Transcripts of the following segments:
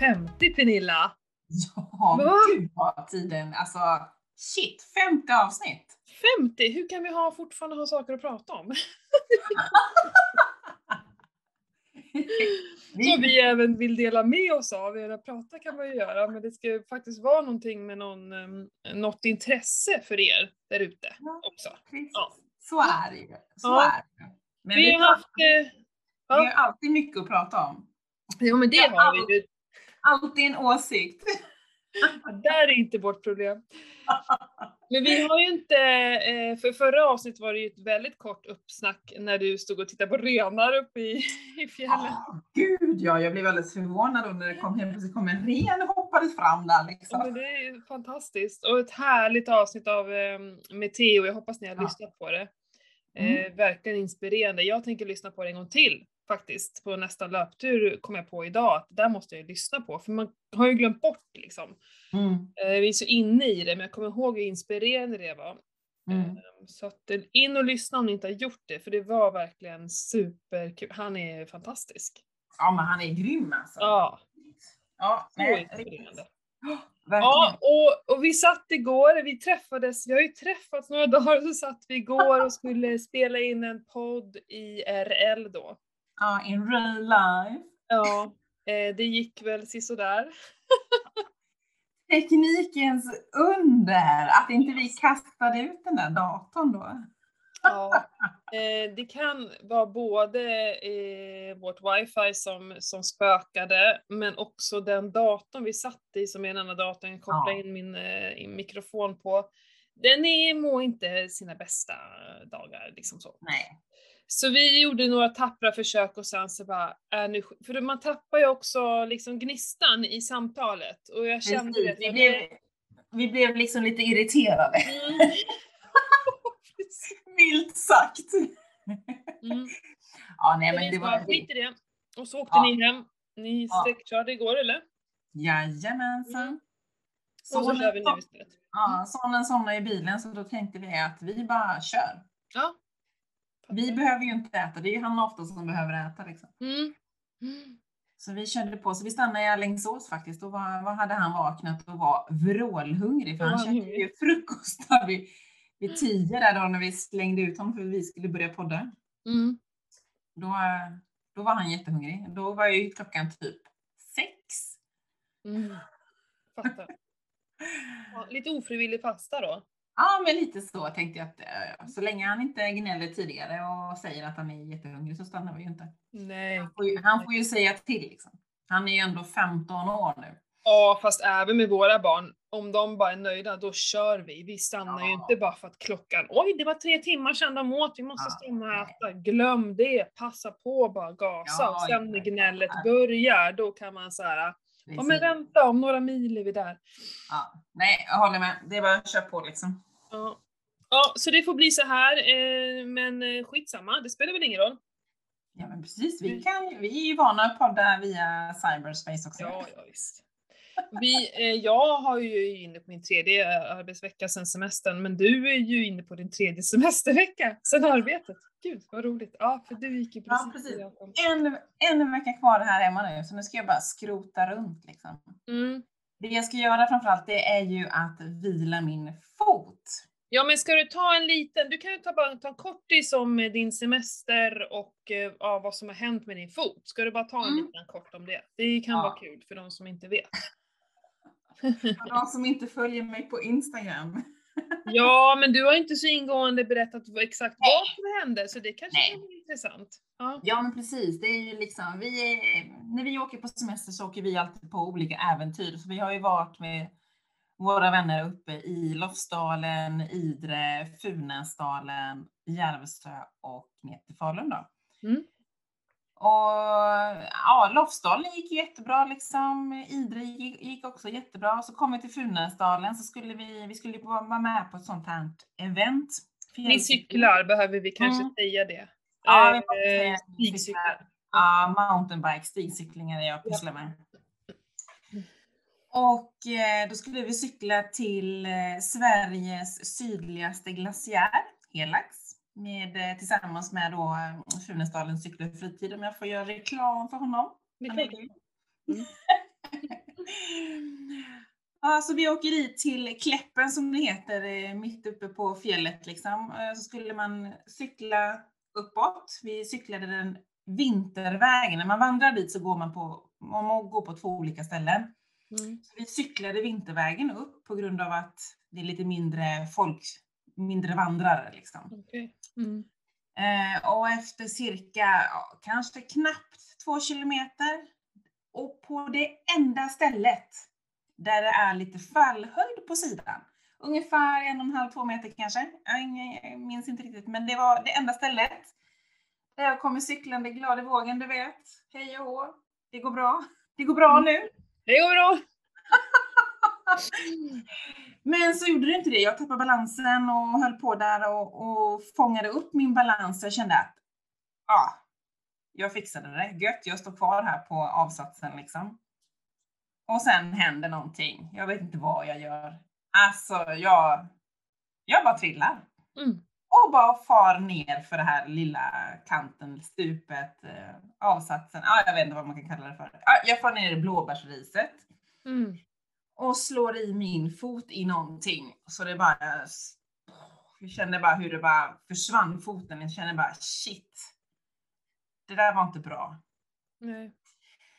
50 Pernilla! Ja, Va? gud vad tiden, alltså shit, 50 avsnitt! 50? Hur kan vi ha, fortfarande ha saker att prata om? Som vi även vill dela med oss av. Eller prata kan man ju göra, men det ska ju faktiskt vara någonting med någon, um, något intresse för er där ute också. Ja. Så är det ju. Så Ja. är det. Men Vi vi, har haft... eh, vi har alltid mycket att prata om. ja men det Ja, har vi ju. Alltid en åsikt. Det där är inte vårt problem. Men vi har ju inte, eh, för förra avsnittet var det ju ett väldigt kort uppsnack när du stod och tittade på renar uppe i, i fjällen. Åh, gud ja, jag blev alldeles förvånad då när det kom, helt plötsligt kom en ren och hoppades fram där Ja, liksom. men det är fantastiskt. Och ett härligt avsnitt av eh, med Theo, jag hoppas ni har Ja. lyssnat på det. Eh, Mm. verkligen inspirerande. Jag tänker lyssna på det en gång till faktiskt. På nästa löptur kom jag på idag att det där måste jag lyssna på, för man har ju glömt bort liksom. Mm. Eh, vi är så inne i det, men jag kommer ihåg hur inspirerande det var. Mm. Eh, Så att eh, in och lyssna om ni inte har gjort det, för det var verkligen superkul. Han är fantastisk. Ja, men han är grym alltså. Ja, ja nej, inspirerande. Verkligen. Ja, och, och vi satt igår, vi träffades, vi har ju träffats några dagar, så satt vi igår och skulle spela in en podd i RL då. Ja, in real life. Ja, eh, det gick väl sisådär. Teknikens under, att inte vi kastade ut den där datorn då. Ja, eh, det kan vara både eh, vårt wifi som, som spökade, men också den datorn vi satt i, som är en annan dator jag kopplade Ja. in min in mikrofon på. Den är, mår inte sina bästa dagar, liksom så. Nej. Så vi gjorde några tappra försök och sen så bara, äh, nu, för man tappar ju också liksom gnistan i samtalet och jag kände Precis. det. Vi blev, vi blev liksom lite irriterade, Mm. milt sagt. Mm. Ja, nej men det var... skit i det. Och så åkte Ja. ni hem. Ni Ja. sträckkörde igår eller? Jajamensan. Mm. Och så kör vi nu istället. Ja, sonen somnade i bilen så då tänkte vi att vi bara kör. Ja. Vi behöver ju inte äta, det är ju han ofta som behöver äta liksom. Mm. Mm. Så vi körde på, så vi stannade i Alingsås faktiskt. Då var, vad hade han vaknat och var vrålhungrig för var han han käkade ju frukost vid, vid tio där då när vi slängde ut honom för vi skulle börja podda. Mm. Då, då var han jättehungrig. Då var ju klockan typ sex. Mm. Fattar. Ja, lite ofrivillig fasta då. Ja, men lite så tänkte jag att eh, så länge han inte gnäller tidigare och säger att han är jättehungrig så stannar vi ju inte. Nej. Han får ju, han får ju säga till liksom. Han är ju ändå 15 år nu. Ja, fast även med våra barn, om de bara är nöjda, då kör vi. Vi stannar ju Ja. inte bara för att klockan, oj det var tre timmar sedan de åt, vi måste Ja, stanna och äta. Glöm det, passa på bara gasa. Ja, och sen när gnället ja. börjar, då kan man säga, ja men vänta, om några mil är vi där. Ja. Nej, jag håller med. Det är bara att köra på liksom. Ja. ja, så det får bli så här, eh, men eh, skitsamma, det spelar väl ingen roll. Ja, men precis. Vi, kan, vi är ju vana att podda via cyberspace också. Ja, ja visst. Vi, eh, jag har ju inne på min tredje arbetsvecka sedan semestern, men du är ju inne på din tredje semestervecka sedan arbetet. Gud vad roligt. Ja, för du gick ju precis. Ja, precis. En, en vecka kvar här hemma nu, så nu ska jag bara skrota runt liksom. Mm. Det jag ska göra framförallt, det är ju att vila min fot. Ja, men ska du ta en liten, du kan ju ta, bara ta en kortis om eh, din semester och eh, ja, vad som har hänt med din fot. Ska du bara ta en Mm. liten kort om det? Det kan Ja. vara kul för de som inte vet. För de som inte följer mig på Instagram. Ja, men du har inte så ingående berättat exakt vad som hände, så det kanske Nej. bli intressant. Ja. Ja men precis, det är ju liksom, vi är, när vi åker på semester så åker vi alltid på olika äventyr. Så vi har ju varit med våra vänner uppe i Lofsdalen, Idre, Funäsdalen, Järvsö och ner till Falun då. Mm. Och ja, Lofsdalen gick jättebra liksom. Idre gick, gick också jättebra. Så kom vi till Funäsdalen så skulle vi, vi skulle vara med på ett sånt här event. Ni cyklar, behöver vi kanske Mm. säga det. Ja, vi Eh, måste säga stigcyklar. Ja, mountainbike, stigcyklingar är jag pysslar med. Och eh, då skulle vi cykla till eh, Sveriges sydligaste glaciär, Helax, med, eh, tillsammans med då eh, Funäsdalens cykel och fritid, om jag får göra reklam för honom. Mm. Ja, så vi åker dit till Kläppen som det heter, eh, mitt uppe på fjället liksom. Så skulle man cykla uppåt. Vi cyklade den vintervägen. När man vandrar dit så går man på, man går på två olika ställen. Mm. Så vi cyklade vintervägen upp på grund av att det är lite mindre folk, mindre vandrare liksom. Okej. Mm. Eh, och efter cirka, kanske knappt två kilometer och på det enda stället där det är lite fallhöjd på sidan, ungefär en och en halv, två meter kanske, jag, minns inte riktigt, men det var det enda stället där jag kommer cyklande glad i vågen, du vet, hej och hå, det går bra, det går bra nu. Det går bra! Men så gjorde det inte det. Jag tappade balansen och höll på där och, och fångade upp min balans. Jag kände att ja, jag fixade det. Gött, jag står kvar här på avsatsen liksom. Och sen händer någonting. Jag vet inte vad jag gör. Alltså, jag, jag bara trillar. Mm. Och bara far ner för det här lilla kanten, stupet, eh, avsatsen. Ja, jag vet inte vad man kan kalla det för. Ja, jag far ner i blåbärsriset Mm. Och slår i min fot i någonting. Så det bara... Jag kände bara hur det bara försvann foten. Jag kände bara shit. Det där var inte bra. Nej.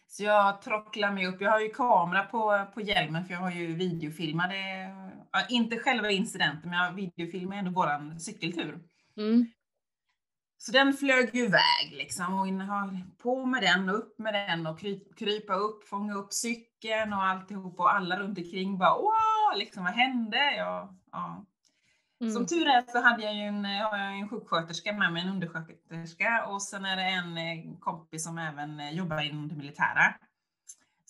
Så jag trocklar mig upp. Jag har ju kamera på, på hjälmen för jag har ju videofilmade, ja, inte själva incidenten, men jag videofilmar ändå våran cykeltur. Mm. Så den flög ju iväg liksom och in, på med den och upp med den och kryp, krypa upp, fånga upp cykeln och alltihop och alla runt omkring bara åh, liksom vad hände? Ja, ja. Mm. Som tur är så hade jag ju en, har jag en sjuksköterska med mig, en undersköterska och sen är det en eh, kompis som även eh, jobbar inom det militära.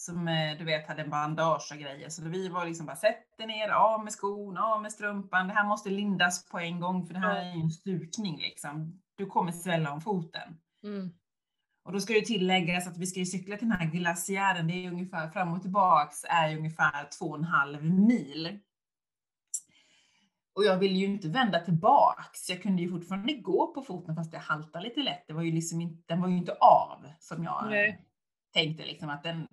Som eh, du vet hade bandage och grejer. Så vi var liksom bara sätt dig ner, av med skon, av med strumpan. Det här måste lindas på en gång för det här är ju en stukning liksom. Du kommer svälla om foten. Mm. Och då ska ju tilläggas att vi ska ju cykla till den här glaciären. Det är ungefär fram och tillbaks är ungefär två och en halv mil. Och jag ville ju inte vända tillbaks. Jag kunde ju fortfarande gå på foten fast det haltade lite lätt. Det var ju liksom inte, den var ju inte av som jag Nej. tänkte liksom att den,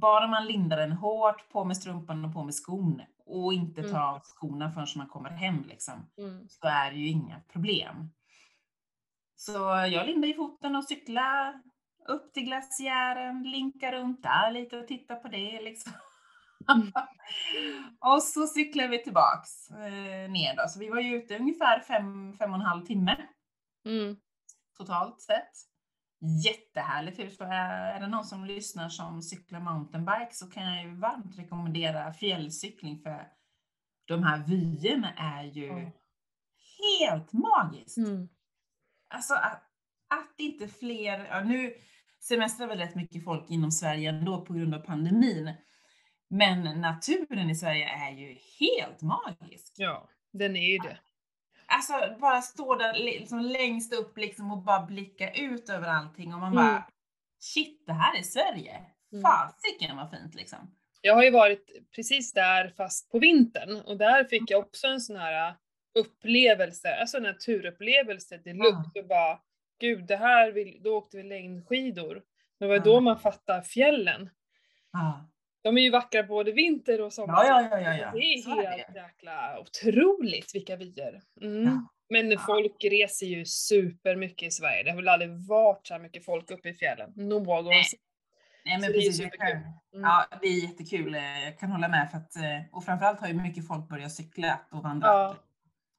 bara man lindar den hårt, på med strumpan och på med skon och inte tar Mm. av skorna förrän man kommer hem liksom Mm. så är det ju inga problem. Så jag lindar i foten och cyklar upp till glaciären, linkar runt där lite och tittar på det liksom. Mm. och så cyklar vi tillbaks eh, ner då. Så vi var ju ute ungefär fem, fem och en halv timme Mm. totalt sett. Jättehärligt hus. Så är det någon som lyssnar som cyklar mountainbike så kan jag ju varmt rekommendera fjällcykling för de här vyerna är ju Ja. helt magiskt. Mm. Alltså att, att inte fler, ja nu semestrar väl rätt mycket folk inom Sverige ändå på grund av pandemin. Men naturen i Sverige är ju helt magisk. Ja, den är ju det. Alltså bara stå där liksom längst upp liksom och bara blicka ut över allting och man Mm. bara shit, det här är Sverige. Mm. Fasiken vad fint liksom. Jag har ju varit precis där fast på vintern och där fick jag också en sån här upplevelse, alltså naturupplevelse deluxe och bara gud det här, vill, då åkte vi längdskidor. Det var Ja. då man fattar fjällen. Ja, De är ju vackra både vinter och sommar. ja, ja, ja. ja, ja. Det är Så är helt det. jäkla otroligt vilka vyer. Mm. Ja. Men Ja. folk reser ju supermycket i Sverige. Det har väl aldrig varit så här mycket folk uppe i fjällen. Någonsin. Nej Så men det är precis. superkul. Jag, Mm. Ja, det är jättekul. eh, Jag kan hålla med för att, eh, och framförallt har ju mycket folk börjat cykla och vandra. Ja.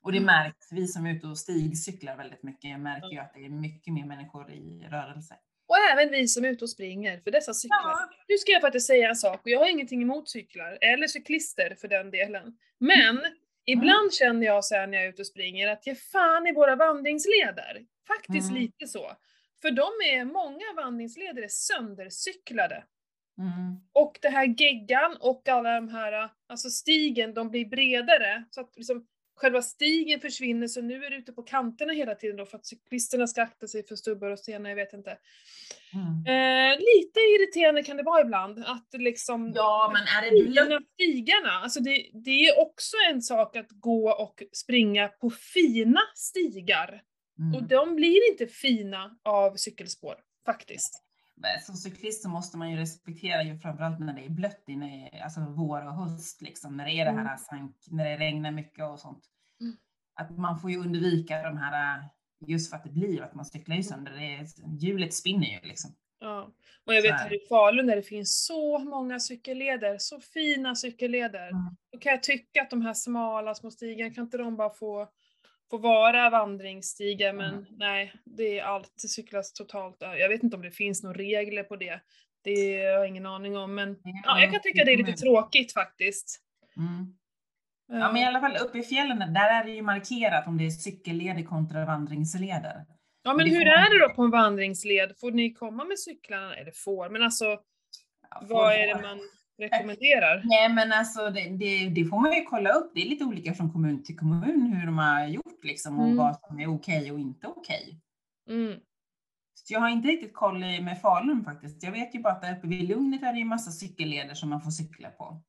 Och det Mm. märks, vi som är ute och stigcyklar väldigt mycket, jag märker ju att det är mycket mer människor i rörelse. Och även vi som är ute och springer, för dessa cyklar. Ja. Nu ska jag faktiskt säga en sak, och jag har ingenting emot cyklar, eller cyklister för den delen. Men ibland känner jag här när jag är ute och springer att ge fan i våra vandringsleder. Faktiskt Mm. lite så. För de är, många vandringsleder är söndercyklade. Mm. Och det här geggan och alla de här, alltså stigen, de blir bredare. Så att liksom själva stigen försvinner, så nu är det ute på kanterna hela tiden då för att cyklisterna ska akta sig för stubbar och stenar, jag vet inte. Mm. Eh, lite irriterande kan det vara ibland, att liksom Ja, men är det fina stigarna, alltså det, det är också en sak att gå och springa på fina stigar. Och Mm. de blir inte fina av cykelspår, faktiskt. Men Som cyklist så måste man ju respektera ju framförallt när det är blött inne, alltså vår och höst liksom, när det är det här sank, när det regnar mycket och sånt. Mm. Att man får ju undvika de här, just för att det blir att man cyklar ju sönder, det är, hjulet spinner ju liksom. Ja. Och jag vet här är i Falun där det finns så många cykelleder, så fina cykelleder. Mm. Då kan jag tycka att de här smala små stigarna, kan inte de bara få, få vara vandringsstigar? Men Mm. nej, det är allt det cyklas totalt. Jag vet inte om det finns några regler på det. Det har jag ingen aning om, men ja, jag kan tycka det är lite tråkigt faktiskt. Mm. Ja, men i Eh, alla fall uppe i fjällen, där är det ju markerat om det är cykelleder kontra vandringsleder. Ja, men hur får- är det då på en vandringsled? Får ni komma med cyklarna? Eller får, men alltså Ja, får- vad är det får- man rekommenderar? Nej men alltså det, det, det får man ju kolla upp. Det är lite olika från kommun till kommun hur de har gjort liksom och Mm. vad som är okej och inte okej. Mm. Så jag har inte riktigt koll med Falun faktiskt. Jag vet ju bara att där uppe vid Lugnet är det ju massa cykelleder som man får cykla på.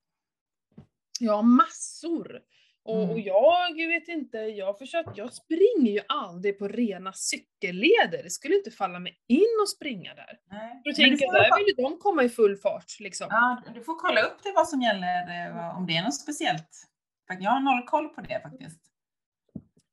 Ja, massor! Och, Mm. och jag vet inte, jag försöker, jag springer ju aldrig på rena cykelleder. Det skulle inte falla mig in att springa där. Nej. För tänker, får där kolla- vill ju de komma i full fart liksom. Ja, du får kolla upp det vad som gäller, eh, om det är något speciellt. Jag har noll koll på det faktiskt.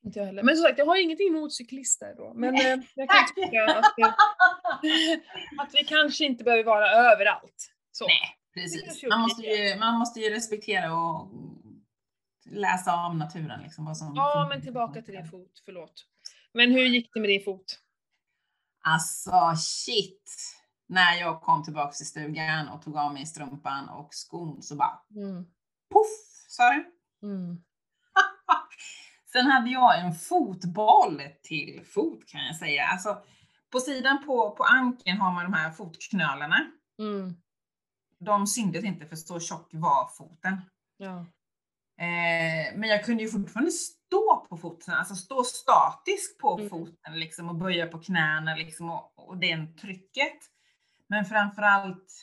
Inte jag heller. Men som sagt, jag har ingenting emot cyklister då. Men eh, jag kan tycka att, att vi kanske inte behöver vara överallt. Så. Nej, precis. Man måste, ju, man måste ju respektera och läsa av naturen. Liksom, vad som Ja, men tillbaka till din fot, förlåt. Men hur gick det med din fot? Alltså shit! När jag kom tillbaka till stugan och tog av mig strumpan och skon så bara Mm. poff sa det. Mm. Sen hade jag en fotboll till fot kan jag säga. Alltså, på sidan på, på ankeln har man de här fotknölarna. Mm. De syntes inte för så tjock var foten. Ja. Eh, men jag kunde ju fortfarande stå på foten, alltså stå statisk på Mm. foten liksom och böja på knäna liksom och, och det trycket. Men framförallt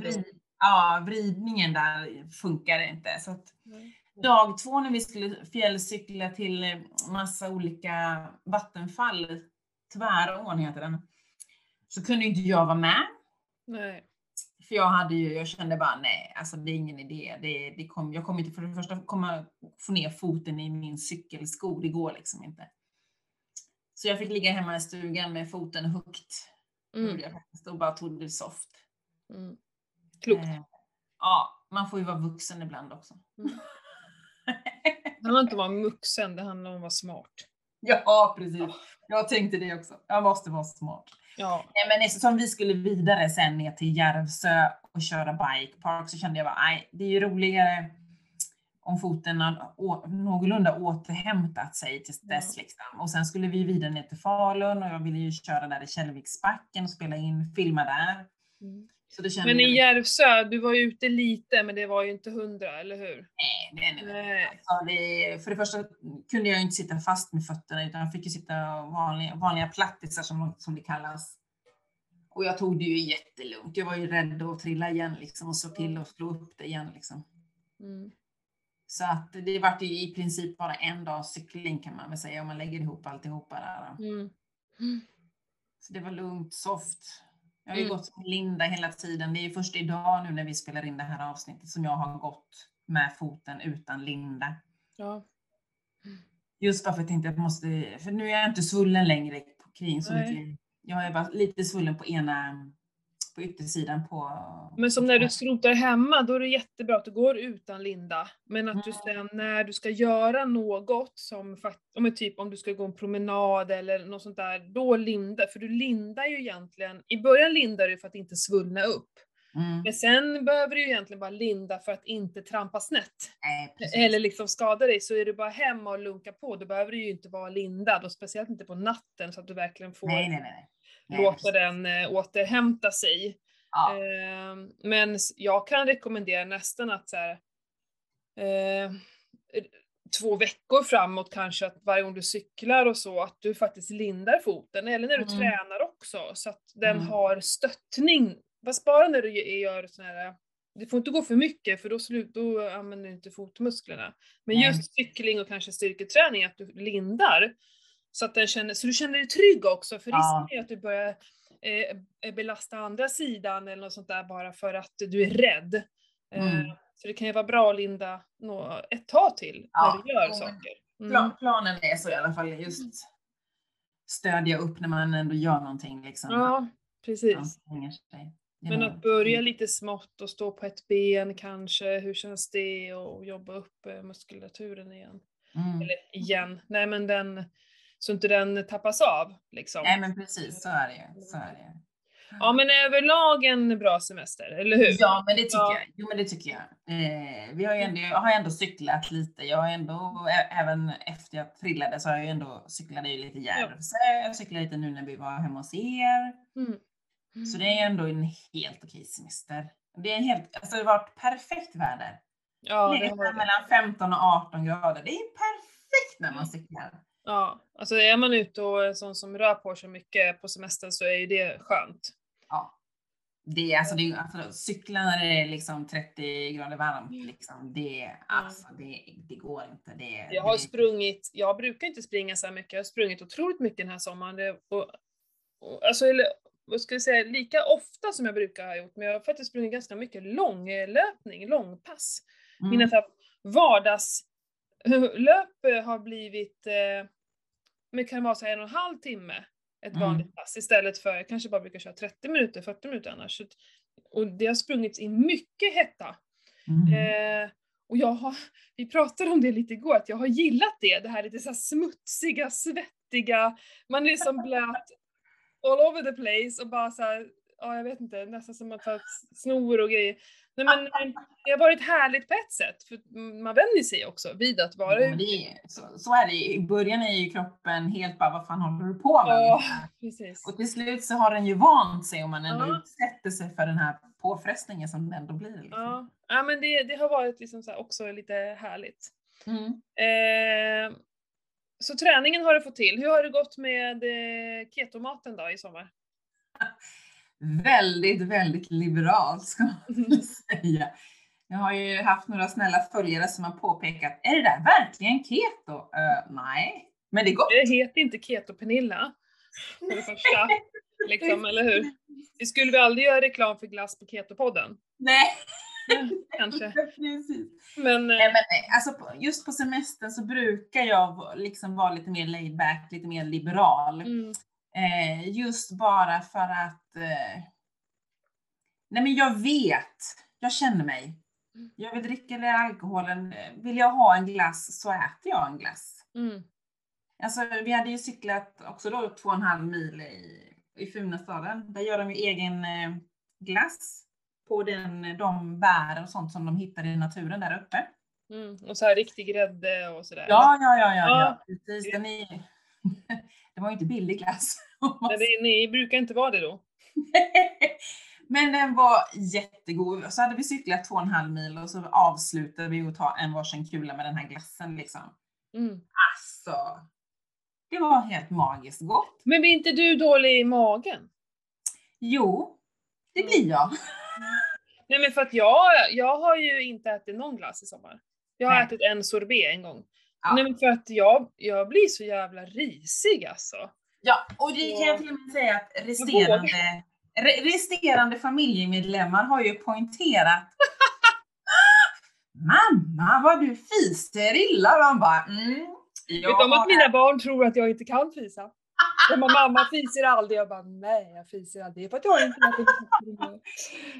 vrid, ja, vridningen där funkar inte. Så att Mm. dag två när vi skulle fjällcykla till massa olika vattenfall, Tvärån heter den, så kunde inte jag vara med. Nej. För jag hade ju, jag kände bara nej, alltså det är ingen idé. Det, det kom, jag kommer inte för det första komma få ner foten i min cykelsko, det går liksom inte. Så jag fick ligga hemma i stugan med foten högt. Mm. gjorde jag faktiskt, och bara tog det soft. Mm. Klokt. Eh, ja, man får ju vara vuxen ibland också. Mm. Det handlar inte om att vara vuxen, det handlar om att vara smart. ja, precis. Jag tänkte det också. Jag måste vara smart. Ja. Nej, men eftersom vi skulle vidare sen ner till Järvsö och köra bikepark så kände jag bara, nej, det är ju roligare om foten har å- någorlunda återhämtat sig till dess. Liksom. Och sen skulle vi vidare ner till Falun och jag ville ju köra där i Källviksbacken och spela in, filma där. Mm. Men i Järvsö, du var ju ute lite, men det var ju inte hundra, eller hur? nej, nej, nej. Alltså, det, för det första kunde jag ju inte sitta fast med fötterna utan jag fick ju sitta vanliga, vanliga plattisar som, som det kallas. Och jag tog det ju jättelugnt. Jag var ju rädd att trilla igen liksom och slå till och slå upp det igen liksom. Mm. Så att det vart ju i princip bara en dags cykling kan man väl säga om man lägger ihop alltihopa där. Mm. Så det var lugnt, soft. Jag har ju Mm. gått med Linda hela tiden. Det är ju först idag nu när vi spelar in det här avsnittet som jag har gått med foten utan Linda. Ja. Just bara för att jag tänkte att jag måste, för nu är jag inte svullen längre på kring så Nej. mycket. Jag är bara lite svullen på ena, på yttersidan på... Men som när du skrotar hemma, då är det jättebra att du går utan Linda. Men att du Mm. sen när du ska göra något som om typ om du ska gå en promenad eller något sånt där, då linda. För du lindar ju egentligen, i början lindar du för att inte svullna upp. Mm. Men sen behöver du ju egentligen bara linda för att inte trampa snett. Nej. Eller liksom skada dig, så är du bara hemma och lunka på, då behöver du ju inte vara lindad. Och speciellt inte på natten så att du verkligen får nej, nej. nej. Låta den eh, återhämta sig. Ja. Eh, men jag kan rekommendera nästan att så här, eh, två veckor framåt kanske, att varje gång du cyklar och så, att du faktiskt lindar foten, eller när du Mm. tränar också, så att den Mm. har stöttning. Fast bara när du gör sån här, det får inte gå för mycket för då, slut, då använder du inte fotmusklerna. Men Nej. just cykling och kanske styrketräning, att du lindar, så att den känner, så du känner dig trygg också, för Ja. risken är att du börjar eh, belasta andra sidan eller något sånt där bara för att du är rädd. Eh, Mm. Så det kan ju vara bra att linda nå- ett tag till Ja, när du gör men saker. Mm. Pla- Planen är så i alla fall, just stödja upp när man ändå gör någonting. Liksom. Ja, precis. Men att börja lite smått och stå på ett ben kanske, hur känns det? Och jobba upp eh, muskulaturen igen. Mm. Eller igen, nej men den, så inte den tappas av liksom. Nej men precis, så är det ju. Så är det. ju. Ja men överlag en bra semester, eller hur? Ja, men det tycker Ja. jag. Jo, men det tycker jag. Eh, vi har ju ändå, jag har ändå cyklat lite. Jag har ändå, även efter jag trillade så har jag ju ändå cyklat ju lite Järvsö. Jag cyklade lite nu när vi var hemma hos er. Mm. Så det är ändå en helt okej semester. Det är helt, alltså det har varit perfekt väder. Ja, det har mellan 15 och 18 grader. Det är perfekt när man cyklar. Ja, alltså är man ute och är sån som rör på sig mycket på semestern så är ju det skönt. Ja. Det är alltså, det är, alltså cykla när det är liksom 30 grader varmt. Mm. Liksom, det, alltså, det, det går inte. Det, Jag har det, sprungit, jag brukar inte springa så här mycket, jag har sprungit otroligt mycket den här sommaren. Det, och, och, alltså, eller, vad ska jag säga, lika ofta som jag brukar ha gjort, men jag har faktiskt sprungit ganska mycket långlöpning, långpass. mm. Mina så vardagslöp eh, har blivit, eh, men kan vara så en och en halv timme ett Mm. vanligt pass istället för, jag kanske bara brukar köra 30 minuter, 40 minuter annars. Så Och det har sprungits i mycket hetta. Mm. Eh, och jag har, vi pratade om det lite igår, att jag har gillat det, det här lite så här smutsiga, svettiga, man är som blöt all over the place och bara så här, ja jag vet inte, nästan som att ta ett snor och grejer. Nej men eh, det har varit härligt på ett sätt, för man vänjer sig också vid att vara Ja, ute. så, så är det. I början är ju kroppen helt bara, vad fan håller du på med? Ja, ungefär? precis. Och till slut så har den ju vant sig om man ändå Ja. utsätter sig för den här påfrestningen som det ändå blir. Liksom. Ja, ja men det, det har varit liksom också lite härligt. Mm. Eh, så träningen har du fått till. Hur har det gått med eh, ketomaten då i sommar? Väldigt, väldigt liberalt ska man säga. Jag har ju haft några snälla följare som har påpekat, är det där verkligen keto? Eh, nej, men det är gott. Det heter inte Keto-Pernilla. För det första. Liksom, eller hur? Vi skulle väl aldrig göra reklam för glass på Keto-podden? Nej, Kanske. precis. Men, eh, Nej, men eh, alltså, just på semestern så brukar jag liksom vara lite mer laid back, lite mer liberal. mm, Eh, just bara för att eh, Nej men jag vet, jag känner mig. Jag vill dricka eller alkoholen. Vill jag ha en glass så äter jag en glass. mm, Alltså vi hade ju cyklat också då två och en halv mil i, i Funäsdalen. Där gör de ju egen eh, glass på den, de bär och sånt som de hittar i naturen där uppe. mm. Och så här riktig grädde och sådär. Ja, ja, ja, ja, Ja. ja. precis. Den är, det var ju inte billig glass. Men det, ni brukar inte vara det då? Men den var jättegod. Så hade vi cyklat två och en halv mil och så avslutade vi och ta en varsin kula med den här glassen liksom. Mm. Alltså, det var helt magiskt gott. Men blir inte du dålig i magen? Jo, det blir jag. Nej men för att jag, jag har ju inte ätit någon glass i sommar. Jag har Nej. ätit en sorbet en gång. Ja. Nej för att jag, jag blir så jävla risig alltså. Ja, och det kan jag till och med säga att resterande, re, resterande familjemedlemmar har ju poängterat Mamma vad du fiser illa! Man bara mm, Vet om att mina barn tror att jag inte kan fisa? De bara, mamma fiser aldrig. Jag bara, nej jag fiser aldrig. För att jag inte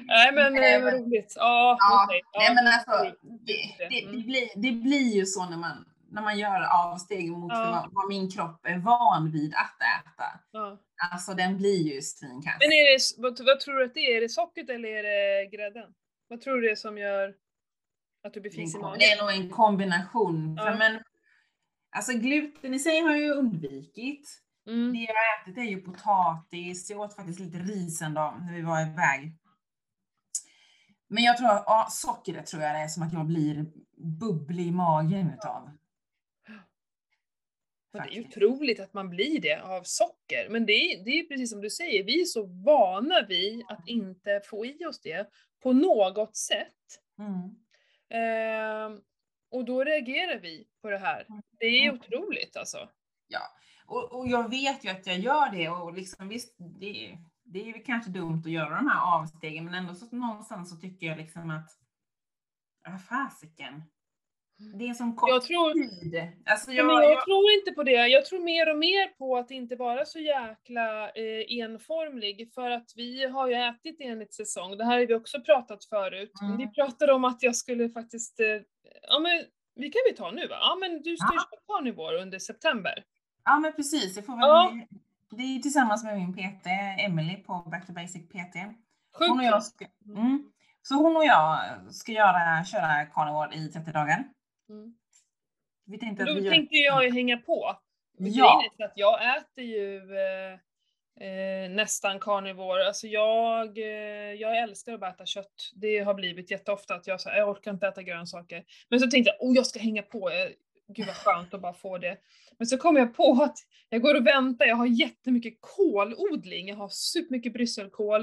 Nej men Nej, eh, vad roligt. Ja, Ja, nej Ja, men alltså, det- det, det, det, Mm. blir, det blir ju så när man, när man gör avsteg mot Ja. vad, min kropp är van vid att äta. ja. Alltså den blir ju svinkass. Men är det, vad, vad tror du att det är? Är det sockret eller är det grädden? Vad tror du det är som gör att du blir fisig i magen? Det är nog en kombination. Ja. Men, alltså gluten i sig har jag ju undvikit. Mm. Det jag har ätit är ju potatis. Jag åt faktiskt lite ris en dag när vi var iväg. Men jag tror att ja, sockret tror jag det är som att jag blir bubblig i magen utav. Och det är otroligt att man blir det av socker. Men det är, det är precis som du säger, vi är så vana vid att inte få i oss det på något sätt. Mm. Ehm, och då reagerar vi på det här. Det är Mm. otroligt alltså. Ja, och, och jag vet ju att jag gör det och liksom visst, det, det är kanske dumt att göra de här avstegen, men ändå så någonstans så tycker jag liksom att, ja fasiken. Det är sån kort Jag tror, tid. Alltså Ja, jag, men jag jag, tror inte på det. Jag tror mer och mer på att inte vara så jäkla eh, enformlig, för att vi har ju ätit enligt säsong. Det här har vi också pratat förut. Mm. Vi pratade om att jag skulle faktiskt, eh, ja men vi kan vi ta nu va? Ja men du ska ju Ja. köra carnivore under september. ja men precis, jag får väl, Ja. det är tillsammans med min PT, Emily på Back to Basic PT. Sjukt Hon och jag ska, mm, så hon och jag ska göra, köra carnivore i 30 dagar. Mm. Vi tänkte att Då vi gör, tänkte jag ju hänga på. Ja. Är så att jag äter ju eh, eh, nästan carnivore. Alltså jag, eh, jag älskar att äta kött. Det har blivit jätteofta att jag, så, jag orkar inte äta grönsaker. Men så tänkte jag, oh jag ska hänga på. Eh, Gud vad skönt att bara få det. Men så kom jag på att jag går och väntar, jag har jättemycket kålodling. Jag har supermycket brysselkål,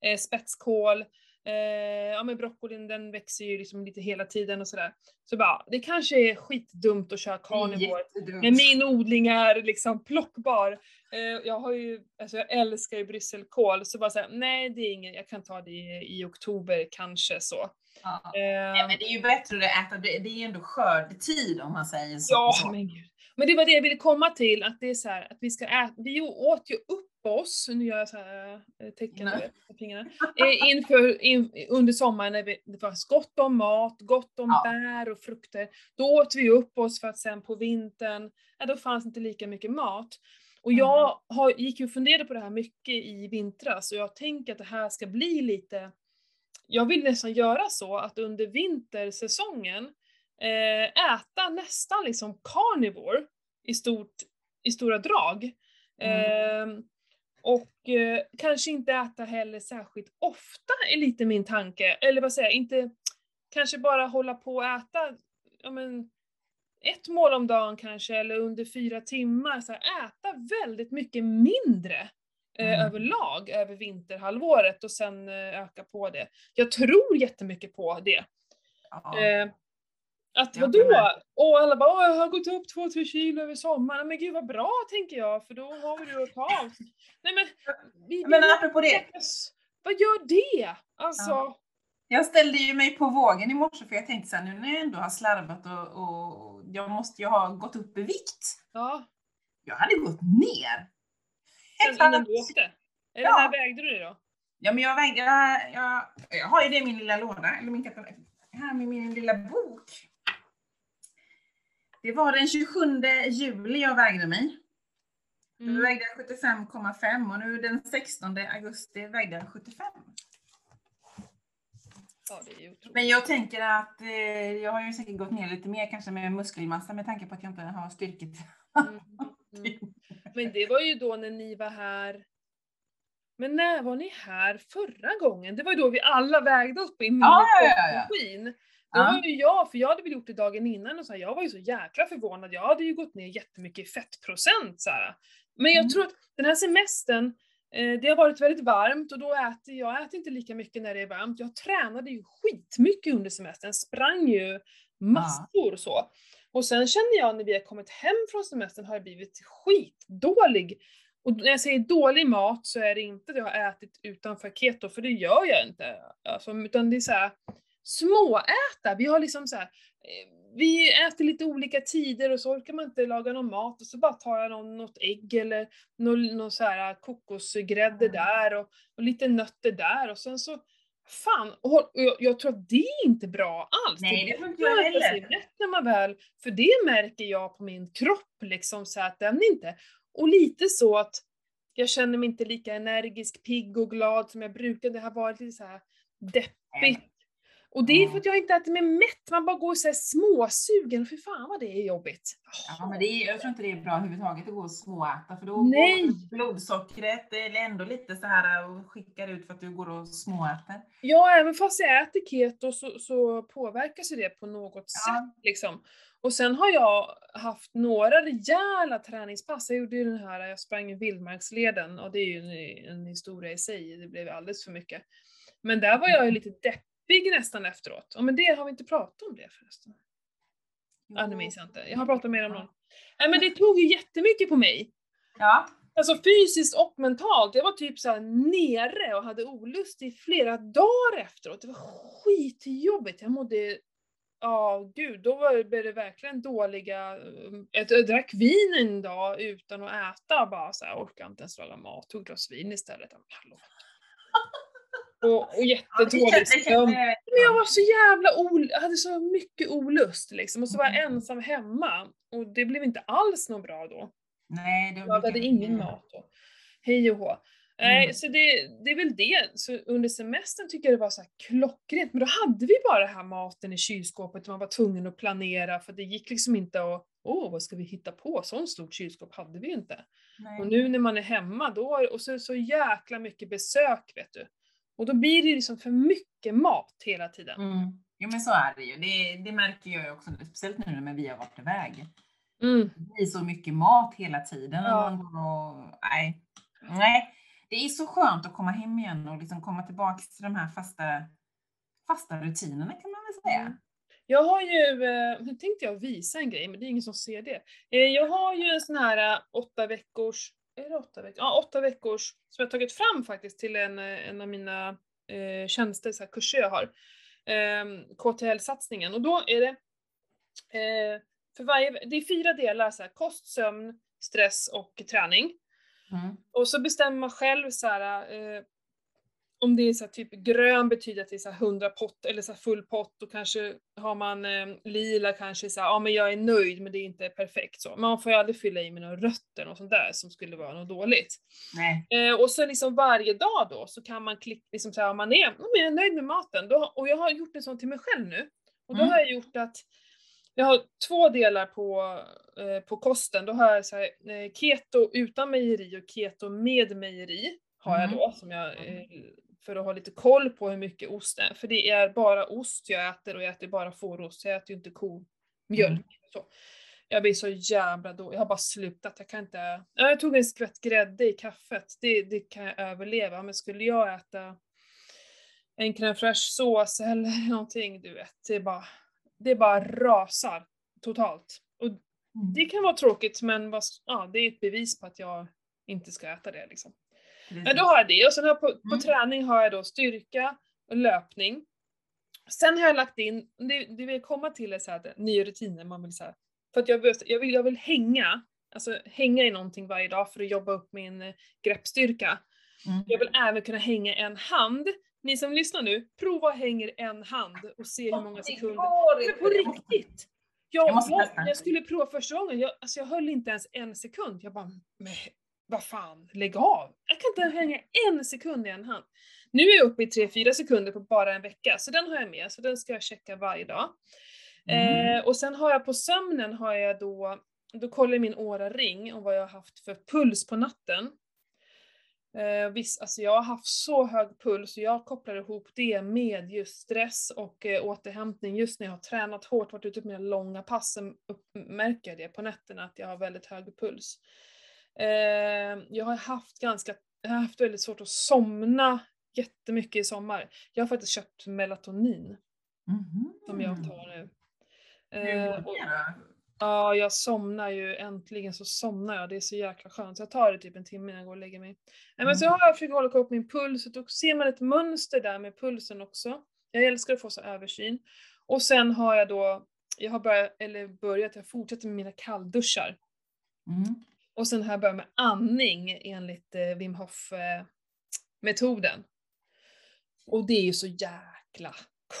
eh, spetskål, eh, ja men broccolin den växer ju liksom lite hela tiden och sådär. Så bara, det kanske är skitdumt att köra carnivore. Men min odling är liksom plockbar. Eh, jag har ju, alltså jag älskar ju brysselkål, så bara säga nej det är ingen, jag kan ta det i, i oktober kanske så. Ja. Eh, Ja, men det är ju bättre att äta, det det är ju ändå skördetid om man säger så. ja, så. men gud. Men det var det jag ville komma till, att det är så här, att vi ska äta, vi åt ju upp oss, nu gör jag så här eh, tecken vet, med fingrarna, eh, inför, in, under sommaren när det var gott om mat, gott om Ja. bär och frukter. Då åt vi upp oss för att sen på vintern, ja, då fanns inte lika mycket mat. Och jag har, gick ju och funderade på det här mycket i vintras och jag tänker att det här ska bli lite, jag vill nästan göra så att under vintersäsongen eh, äta nästan liksom carnivore i, stort, i stora drag. Mm. Eh, och eh, kanske inte äta heller särskilt ofta är lite min tanke. Eller vad säger jag, inte kanske bara hålla på och äta ja, men, ett mål om dagen kanske, eller under fyra timmar. Så här, äta väldigt mycket mindre eh, Mm. överlag över vinterhalvåret och sen eh, öka på det. Jag tror jättemycket på det. Ja. Att vadå? Och alla bara "Åh, jag har gått upp två, tre kilo över sommaren. Men gud vad bra tänker jag, för då har vi det att ta av. Nej men, vi, Men apropå det, Vad gör det? Alltså, Ja. jag ställde ju mig på vågen i morse för jag tänkte så här, nu när jag ändå har slarvat och, och jag måste ju ha gått upp i vikt. ja. Jag hade gått ner. Sen innan du åkte? Eller Ja. när vägde du det då? Ja, men jag vägde, jag, jag, jag har ju det i min lilla låda, eller min katalog, här med min lilla bok. Det var den 27 juli jag vägde mig. Då Mm. vägde jag 75,5 och nu den 16 augusti vägde jag 75. Ja. Men jag tänker att eh, jag har ju säkert gått ner lite mer kanske med muskelmassa med tanke på att jag inte har styrket. Mm. Mm. Men det var ju då när ni var här men när var ni här förra gången? Det var ju då vi alla vägde oss på min Ja, ja, ja, Ja. var ju jag, för jag hade väl gjort det dagen innan och så här, jag var ju så jäkla förvånad. Jag hade ju gått ner jättemycket i fettprocent så här. Men jag Mm. tror att den här semestern, eh, det har varit väldigt varmt och då äter jag äter inte lika mycket när det är varmt. Jag tränade ju skitmycket under semestern, sprang ju massor så. Och sen känner jag när vi har kommit hem från semestern har jag blivit skitdålig. Och när jag säger dålig mat så är det inte att jag har ätit utanför keto, för det gör jag inte. Alltså, utan det är så här småäta. Vi har liksom så här, eh, vi äter lite olika tider och så orkar man inte laga någon mat och så bara tar jag någon, något ägg eller någon, någon så här kokosgrädde Mm. där och, och lite nötter där och sen så Fan, och, jag, jag tror att det är inte bra alls. Nej, det tror inte jag heller. mätt när man väl, för det märker jag på min kropp liksom så att den inte, och lite så att jag känner mig inte lika energisk, pigg och glad som jag brukade. Det har varit lite så här deppigt. Och det är för att jag inte äter mig mätt, man bara går så här småsugen. För fan vad det är jobbigt. Ja, men det är, jag tror inte det är bra överhuvudtaget att gå och småäta för då Nej. går blodsockret eller ändå lite så här och skickar ut för att du går och småäter. Ja, även fast jag äter keto så, så påverkas ju det på något Ja. sätt. Liksom. Och sen har jag haft några rejäla träningspass. Jag gjorde ju den här, jag sprang i vildmarksleden och det är ju en, en historia i sig, det blev alldeles för mycket. Men där var jag ju lite deppig nästan efteråt. Ja, men det har vi inte pratat om det förresten. Ja, det minns jag inte. Jag har pratat mer om någon. Nej men det tog ju jättemycket på mig. Ja, Alltså fysiskt och mentalt. Jag var typ så nere och hade olust i flera dagar efteråt. Det var skitjobbigt. Jag mådde Ja, oh, gud, då var, det verkligen dåliga... Jag, jag drack vin en dag utan att äta, bara så här, orkade inte ens laga mat, tog glas vin istället. Hallå. Och, och jättedålig sömn. Men jag var så jävla ol hade så mycket olust liksom, och så var jag mm. ensam hemma. Och det blev inte alls något bra då. Nej, det jag hade ingen mat då. Hej och hå. Nej, mm. så det, det är väl det. Så under semestern tycker jag det var så här klockrent, men då hade vi bara här maten i kylskåpet man var tvungen att planera för det gick liksom inte att, åh vad ska vi hitta på? Sånt stort kylskåp hade vi ju inte. Nej. Och nu när man är hemma då, och så, så jäkla mycket besök vet du. Och då blir det liksom för mycket mat hela tiden. Mm. Jo men så är det ju. Det, det märker jag ju också, speciellt nu när vi har varit iväg. Mm. Det blir så mycket mat hela tiden. Ja. Man går och, nej. nej, det är så skönt att komma hem igen och liksom komma tillbaka till de här fasta, fasta rutinerna kan man väl säga. Mm. Jag har ju, eh, nu tänkte jag visa en grej, men det är ingen som ser det. Eh, jag har ju en sån här eh, åtta veckors är det åtta veckor? Ja, åtta veckors som jag tagit fram faktiskt till en, en av mina eh, tjänster, så här, kurser jag har. Eh, KTL-satsningen. Och då är det eh, för varje, det är fyra delar, så här, kost, sömn, stress och träning. Mm. Och så bestämmer man själv så här, eh, om det är så typ grön betyder att det är så 100 pott eller så full pott och kanske har man eh, lila kanske så här, ja men jag är nöjd men det är inte perfekt så. Man får ju aldrig fylla i med några rötter och sånt där som skulle vara något dåligt. Eh, och så liksom varje dag då så kan man klicka, liksom så här, om man är, om jag är nöjd med maten då, och jag har gjort en sån till mig själv nu. Och då mm. har jag gjort att jag har två delar på, eh, på kosten. Då har jag så här, eh, keto utan mejeri och keto med mejeri har jag mm. då som jag eh, för att ha lite koll på hur mycket ost det är. För det är bara ost jag äter och jag äter bara fårost, jag äter ju inte komjölk. Mm. Så. Jag blir så jävla dålig, jag har bara slutat, jag kan inte... Jag tog en skvätt grädde i kaffet, det, det kan jag överleva, men skulle jag äta en crème fraîche sås eller någonting, du vet, det bara, det bara rasar totalt. Och mm. det kan vara tråkigt men ja, det är ett bevis på att jag inte ska äta det liksom. Men då har jag det och sen har jag på, på mm. träning har jag då styrka och löpning. Sen har jag lagt in, det, det vill komma till är så här, nya rutiner, man vill så här, för att jag vill, jag vill, jag vill hänga, alltså hänga i någonting varje dag för att jobba upp min eh, greppstyrka. Mm. Jag vill även kunna hänga en hand. Ni som lyssnar nu, prova att hänga en hand och se hur många sekunder. Men på riktigt! Jag, jag, jag, skulle prova första gången, jag, alltså jag höll inte ens en sekund. Jag bara, vad fan, lägg av! Jag kan inte hänga en sekund i en hand. Nu är jag uppe i 3-4 sekunder på bara en vecka, så den har jag med, så den ska jag checka varje dag. Mm. Eh, och sen har jag på sömnen har jag då, då kollar jag min Oura-ring och vad jag har haft för puls på natten. Eh, visst, alltså jag har haft så hög puls och jag kopplar ihop det med just stress och eh, återhämtning. Just när jag har tränat hårt, varit ute på mina långa pass, märker jag det på nätterna att jag har väldigt hög puls. Eh, jag har haft ganska, jag har haft väldigt svårt att somna jättemycket i sommar. Jag har faktiskt köpt melatonin. Mm. Som jag tar nu. Eh, och, ja, jag somnar ju, äntligen så somnar jag. Det är så jäkla skönt. Så jag tar det typ en timme innan jag går och lägger mig. Mm. Men så har jag försökt hålla koll på min puls, och då ser man ett mönster där med pulsen också. Jag älskar att få så översyn. Och sen har jag då, jag har börjat, eller börjat, jag fortsätter med mina kallduschar. Mm. Och sen har jag börjat med andning enligt eh, Wim Hof eh, metoden. Och det är ju så jäkla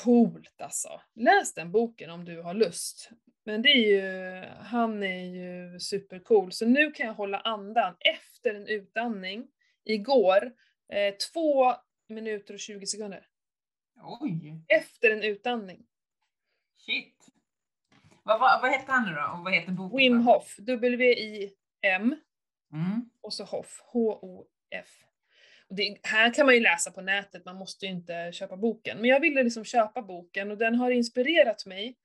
coolt alltså. Läs den boken om du har lust. Men det är ju, han är ju supercool. Så nu kan jag hålla andan efter en utandning. Igår, eh, två minuter och 20 sekunder. Oj! Efter en utandning. Shit! Vad, vad, vad heter han nu då? Och vad heter boken? Wim Hof, W-I M mm. och så Hoff, H-O-F. Det, här kan man ju läsa på nätet, man måste ju inte köpa boken. Men jag ville liksom köpa boken och den har inspirerat mig.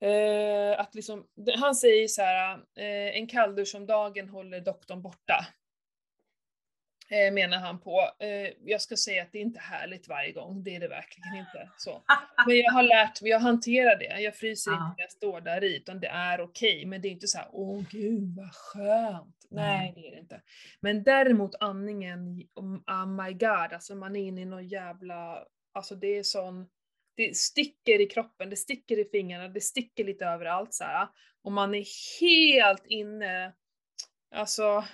Eh, att liksom, han säger så här, eh, en kalldusch om dagen håller doktorn borta. Eh, menar han på. Eh, jag ska säga att det är inte härligt varje gång, det är det verkligen inte. Så. Men jag har lärt mig, jag hanterar det. Jag fryser inte när jag står där i, utan det är okej. Men det är inte så här, åh gud vad skönt. Nej, det är det inte. Men däremot andningen, oh my god, alltså man är inne i någon jävla, alltså det är sån, det sticker i kroppen, det sticker i fingrarna, det sticker lite överallt så här. Och man är helt inne, alltså,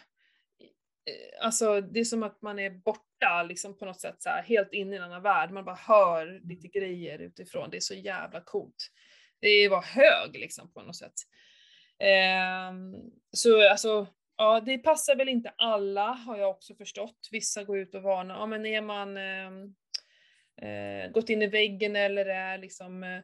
alltså det är som att man är borta liksom på något sätt så här, helt inne i en annan värld. Man bara hör lite grejer utifrån, det är så jävla coolt. Det var hög liksom på något sätt. Ehm, så alltså, ja det passar väl inte alla har jag också förstått. Vissa går ut och varnar, ja men är man ehm, eh, gått in i väggen eller är liksom, eh,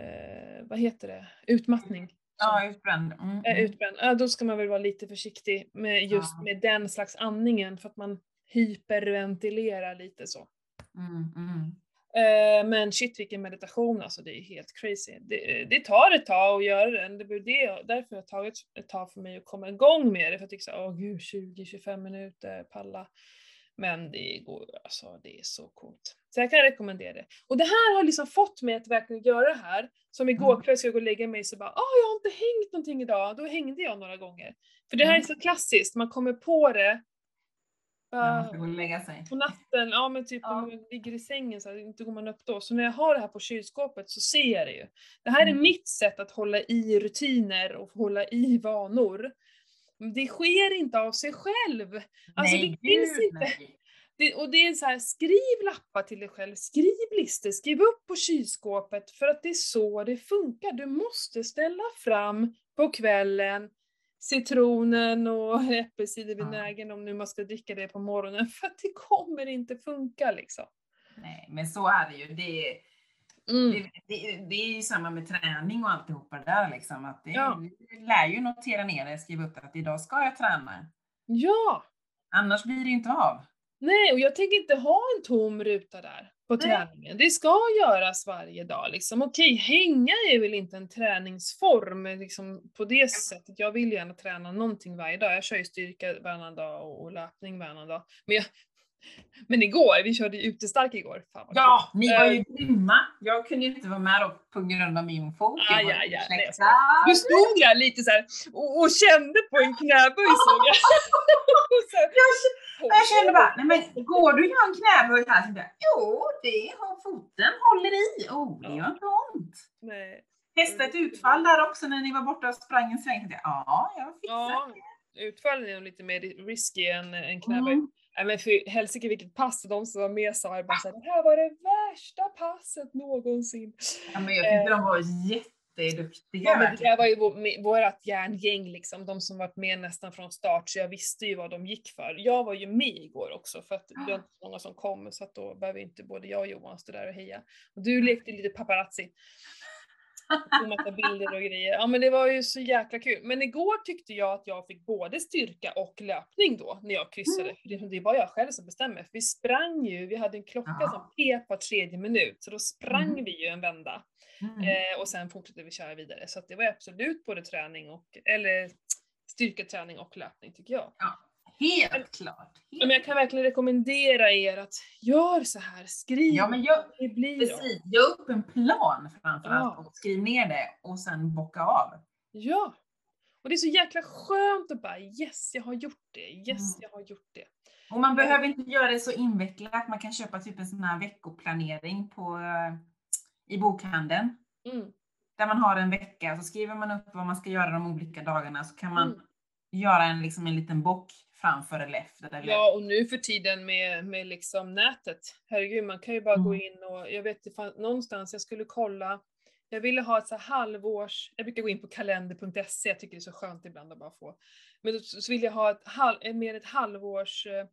eh, vad heter det, utmattning. Ja, utbränd. Mm, är mm. utbränd, ja, då ska man väl vara lite försiktig med just Ja. med den slags andningen för att man hyperventilerar lite så. Mm, mm. Eh, men shit vilken meditation alltså, det är helt crazy. Det, det tar ett tag att göra den, det är det, därför har det tagit ett tag för mig att komma igång med det, för jag tycker såhär, åh gud 20-25 minuter, palla. Men det går, alltså det är så coolt. Så jag kan rekommendera det. Och det här har liksom fått mig att verkligen göra det här. Som igår Mm. kväll ska jag gå och lägga mig så bara, ah jag har inte hängt någonting idag. Då hängde jag några gånger. För det här är Mm. så klassiskt, man kommer på det. Bara ska gå och lägga sig. på natten, ja men typ Ja. man ligger i sängen så här, inte går man upp då. Så när jag har det här på kylskåpet så ser jag det ju. Det här är Mm. mitt sätt att hålla i rutiner och hålla i vanor. Det sker inte av sig själv. Alltså nej, det finns gud, inte. nej. Det, och det är så här, skriv lappar till dig själv, skriv listor, skriv upp på kylskåpet för att det är så det funkar. Du måste ställa fram på kvällen citronen och äppelcidervinägern om nu man ska dricka det på morgonen för att det kommer inte funka liksom. nej, men så är det ju. Det, Mm. det, det, det är ju samma med träning och alltihopa det där liksom. Att det, Ja. Lär ju notera ner det, skriva upp att idag ska jag träna. Ja! Annars blir det ju inte av. Nej, och jag tänker inte ha en tom ruta där på träningen. Det ska göras varje dag liksom. Okej, hänga är väl inte en träningsform liksom, på det sättet. Jag vill gärna träna någonting varje dag. Jag kör ju styrka varannan dag och, löpning varannan dag. Men, jag, men igår, vi körde ju utestark igår. Fan Ja, ni var ju Eh, grymma. Jag kunde ju inte vara med då på grund av min fot. Jag nej, jag ursäktad. Du stod där lite så här och, och kände på en knäböj såg jag. Så här, Jag kände bara, nej men går du göra en knäböj här? Så jag, jo, det har foten håller i. Oh, det gör inte ont. Nej. Testa ett utfall där också när ni var borta och sprang en sväng. Jag, Ja, jag fixar Ja, utfallen är nog lite mer risky än en knäböj. Mm. Nej men för helsike vilket pass, de som var med sa bara såhär, det här var det värsta passet någonsin. Ja, men jag tyckte de var jätteduktiga. Ja men det där var ju vår- med- vårat järngäng liksom, de som varit med nästan från start, så jag visste ju vad de gick för. Jag var ju med igår också för att det var inte många som kom, så att då behöver inte både jag och Johan stå där och heja. Och du lekte lite paparazzi. Tog massa bilder och grejer. Ja men det var ju så jäkla kul. Men igår tyckte jag att jag fick både styrka och löpning då, när jag kryssade. För det, det är bara jag själv som bestämmer. För vi sprang ju, vi hade en klocka Ja. som pep var tredje minut, så då sprang Mm. vi ju en vända. Mm. Eh, och sen fortsatte vi köra vidare. Så det var absolut både träning och, eller styrketräning och löpning tycker jag. Helt klart. Men jag kan verkligen rekommendera er att gör så här, skriv Ja, men jag, det blir då. precis. Gör upp en plan framförallt Ja. och skriv ner det och sen bocka av. Ja! Och det är så jäkla skönt att bara yes, jag har gjort det, yes, Mm. jag har gjort det. Och man behöver inte göra det så invecklat. Man kan köpa typ en sån här veckoplanering på, eh, i bokhandeln. Mm. Där man har en vecka, så skriver man upp vad man ska göra de olika dagarna, så kan man Mm. göra en, liksom en liten bock framför eller efter. Eller, Ja, och nu för tiden med, med liksom nätet, herregud, man kan ju bara gå Mm. in och, jag vet det fanns någonstans, jag skulle kolla, jag ville ha ett så halvårs, jag brukar gå in på kalender.se, jag tycker det är så skönt ibland att bara få, men då, så vill jag ha ett, halv, eh, mer ett halvårs eh,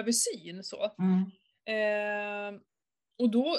översyn så. Mm. Eh, och då,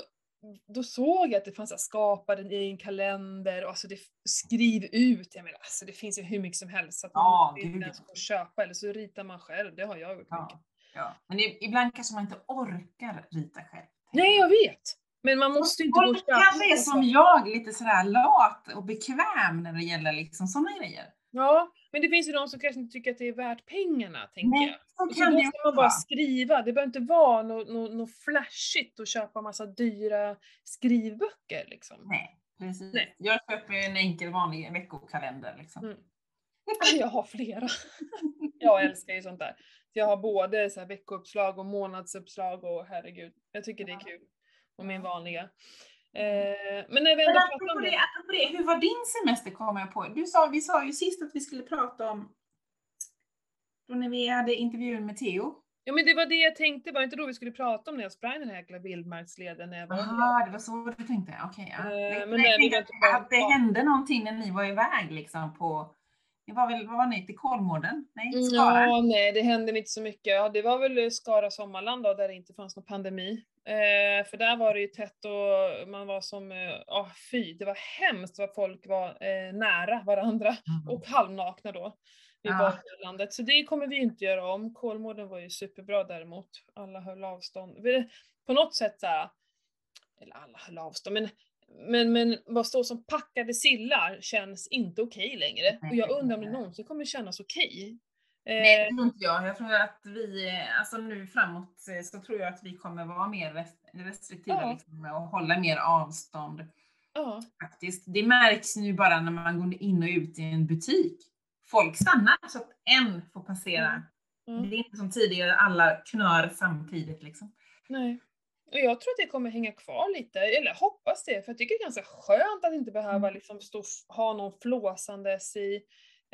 då såg jag att det fanns här, skapa din egen kalender och alltså det, skriv ut, jag menar alltså det finns ju hur mycket som helst så att man Ja, inte ens ja. och köpa eller så ritar man själv, det har jag gjort mycket. Ja, ja. Men i- ibland kanske man inte orkar rita själv. Nej, jag vet. Men man måste ju inte gå och köpa. kanske är som jag, lite sådär lat och bekväm när det gäller liksom sådana grejer. Ja, Men det finns ju de som kanske inte tycker att det är värt pengarna, tänker Nej, jag. Och så då ska man bara skriva, det behöver inte vara något nå, nå flashigt och köpa massa dyra skrivböcker liksom. Nej, precis. Nej. Jag köper en enkel vanlig veckokalender liksom. Mm. Jag har flera. Jag älskar ju sånt där. Jag har både så här veckouppslag och månadsuppslag och herregud, jag tycker det är kul. Och min vanliga. Eh, men när vi Men ändå apropå pratar om det, det. apropå det, hur var din semester kommer jag på? Du sa, vi sa ju sist att vi skulle prata om, då när vi hade intervjun med Theo. Ja men det var det jag tänkte, var inte då vi skulle prata om när jag sprang den här jäkla vildmarksleden när jag var Jaha, det var så du tänkte? Okej, ja. Eh, men jag tänkte bara- att det hände någonting när ni var iväg liksom på, det var väl, vad var ni, till Kolmården? Nej, Mm, Skara? Ja, nej, det hände inte så mycket. Ja, det var väl Skara Sommarland då, där det inte fanns någon pandemi. Eh, för där var det ju tätt och man var som, eh, ah fy, det var hemskt vad folk var eh, nära varandra Mm. och halvnakna då. I Ja. badlandet. Så det kommer vi inte göra om. Kolmården var ju superbra däremot. Alla höll avstånd. På något sätt såhär, eller alla höll avstånd, men men, men vad stå som packade sillar känns inte okej längre. Nej, Och jag undrar om det någonsin kommer kännas okej. Eh, Nej, det tror inte jag. Jag tror att vi, eh, alltså nu framåt eh, så tror jag att vi kommer vara mer rest- restriktiva Ja. liksom, att hålla mer avstånd ja. faktiskt. Det märks nu bara när man går in och ut i en butik. Folk stannar så att en får passera. Mm. Det är inte som tidigare, alla knör samtidigt liksom. Nej. Och jag tror att det kommer hänga kvar lite, eller hoppas det, för jag tycker det är ganska skönt att inte behöva Mm. liksom stå och ha någon flåsandes i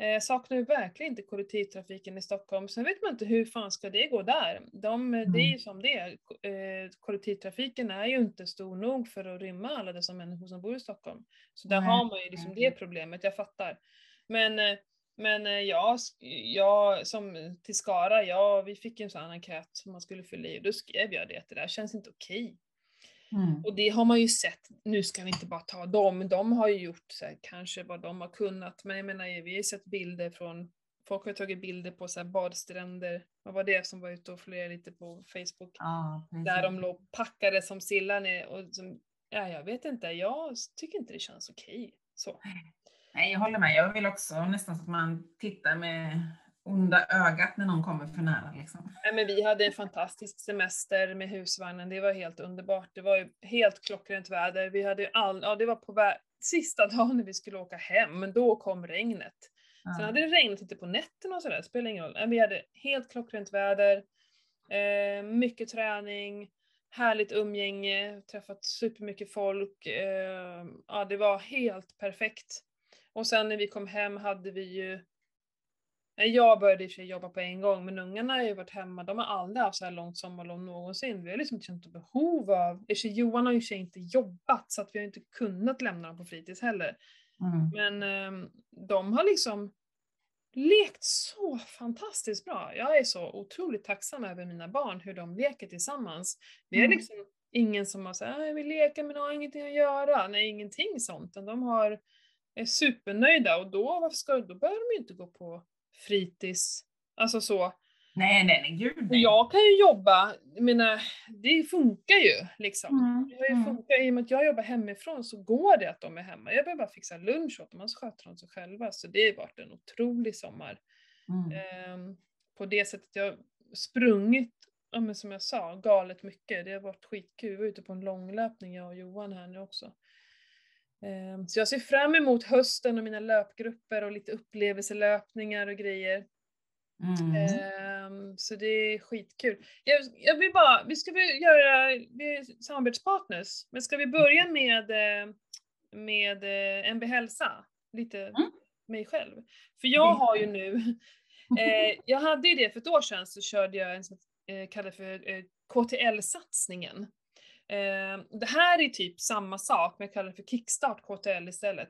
Eh, saknar ju verkligen inte kollektivtrafiken i Stockholm. Sen vet man inte hur fan ska det gå där. De, Det är Mm. ju som det är. Eh, kollektivtrafiken är ju inte stor nog för att rymma alla dessa människor som bor i Stockholm. Så där Nej. har man ju liksom det problemet, jag fattar. Men, eh, men eh, ja, sk- jag som till Skara, ja vi fick en sån här enkät som man skulle fylla i och då skrev jag det att det där känns inte okej. Mm. Och det har man ju sett, nu ska vi inte bara ta dem, de har ju gjort så här, kanske vad de har kunnat, men jag menar vi har ju sett bilder från, folk har tagit bilder på så här badstränder, vad var det som var ute och flög lite på Facebook, precis. där de låg packade som sillar ner och som, ja jag vet inte, jag tycker inte det känns okej. Så. Nej, jag håller med. Jag vill också nästan så att man tittar med onda ögat när någon kommer för nära. Liksom. Nej, men vi hade en fantastisk semester med husvagnen, det var helt underbart. Det var ju helt klockrent väder. Vi hade all, ja, det var på vä- sista dagen när vi skulle åka hem, men då kom regnet. Sen Ja. hade det regnat lite på nätterna och sådär, spelar ingen roll. Men vi hade helt klockrent väder, eh, mycket träning, härligt umgänge, träffat supermycket folk. Eh, ja, det var helt perfekt. Och sen när vi kom hem hade vi ju Jag började i och för sig jobba på en gång, men ungarna har ju varit hemma, de har aldrig haft så här långt sommarlov någonsin. Vi har liksom inte känt behov av, i sig, Johan har ju sig inte jobbat, så att vi har inte kunnat lämna dem på fritids heller. Mm. Men ehm, de har liksom lekt så fantastiskt bra. Jag är så otroligt tacksam över mina barn, hur de leker tillsammans. Vi har Mm. liksom ingen som har sagt jag vill leka men har ingenting att göra. Nej, ingenting sånt. De har, är supernöjda och då, varför ska, då behöver de ju inte gå på fritids. Alltså så. Nej, nej, nej, gud nej. jag kan ju jobba, jag menar, det funkar ju liksom. Mm, Det mm. funkat, I och med att jag jobbar hemifrån så går det att de är hemma. Jag behöver bara fixa lunch åt dem, så sköter de sig själva. Så det har varit en otrolig sommar. Mm. Ehm, på det sättet jag sprungit, ja, men som jag sa, galet mycket. Det har varit skitkul. Vi var ute på en långlöpning jag och Johan här nu också. Ehm, så jag ser fram emot hösten och mina löpgrupper och lite upplevelselöpningar och grejer. Mm. Ehm, så det är skitkul. Jag, jag vill bara, vi ska väl göra, vi är samarbetspartners, men ska vi börja med, eh, med eh, MB Hälsa? Lite Mm. mig själv. För jag har ju nu, eh, jag hade ju det för ett år sedan så körde jag en som kallade för KTL-satsningen. Eh, det här är typ samma sak, men jag kallar det för Kickstart KTL istället.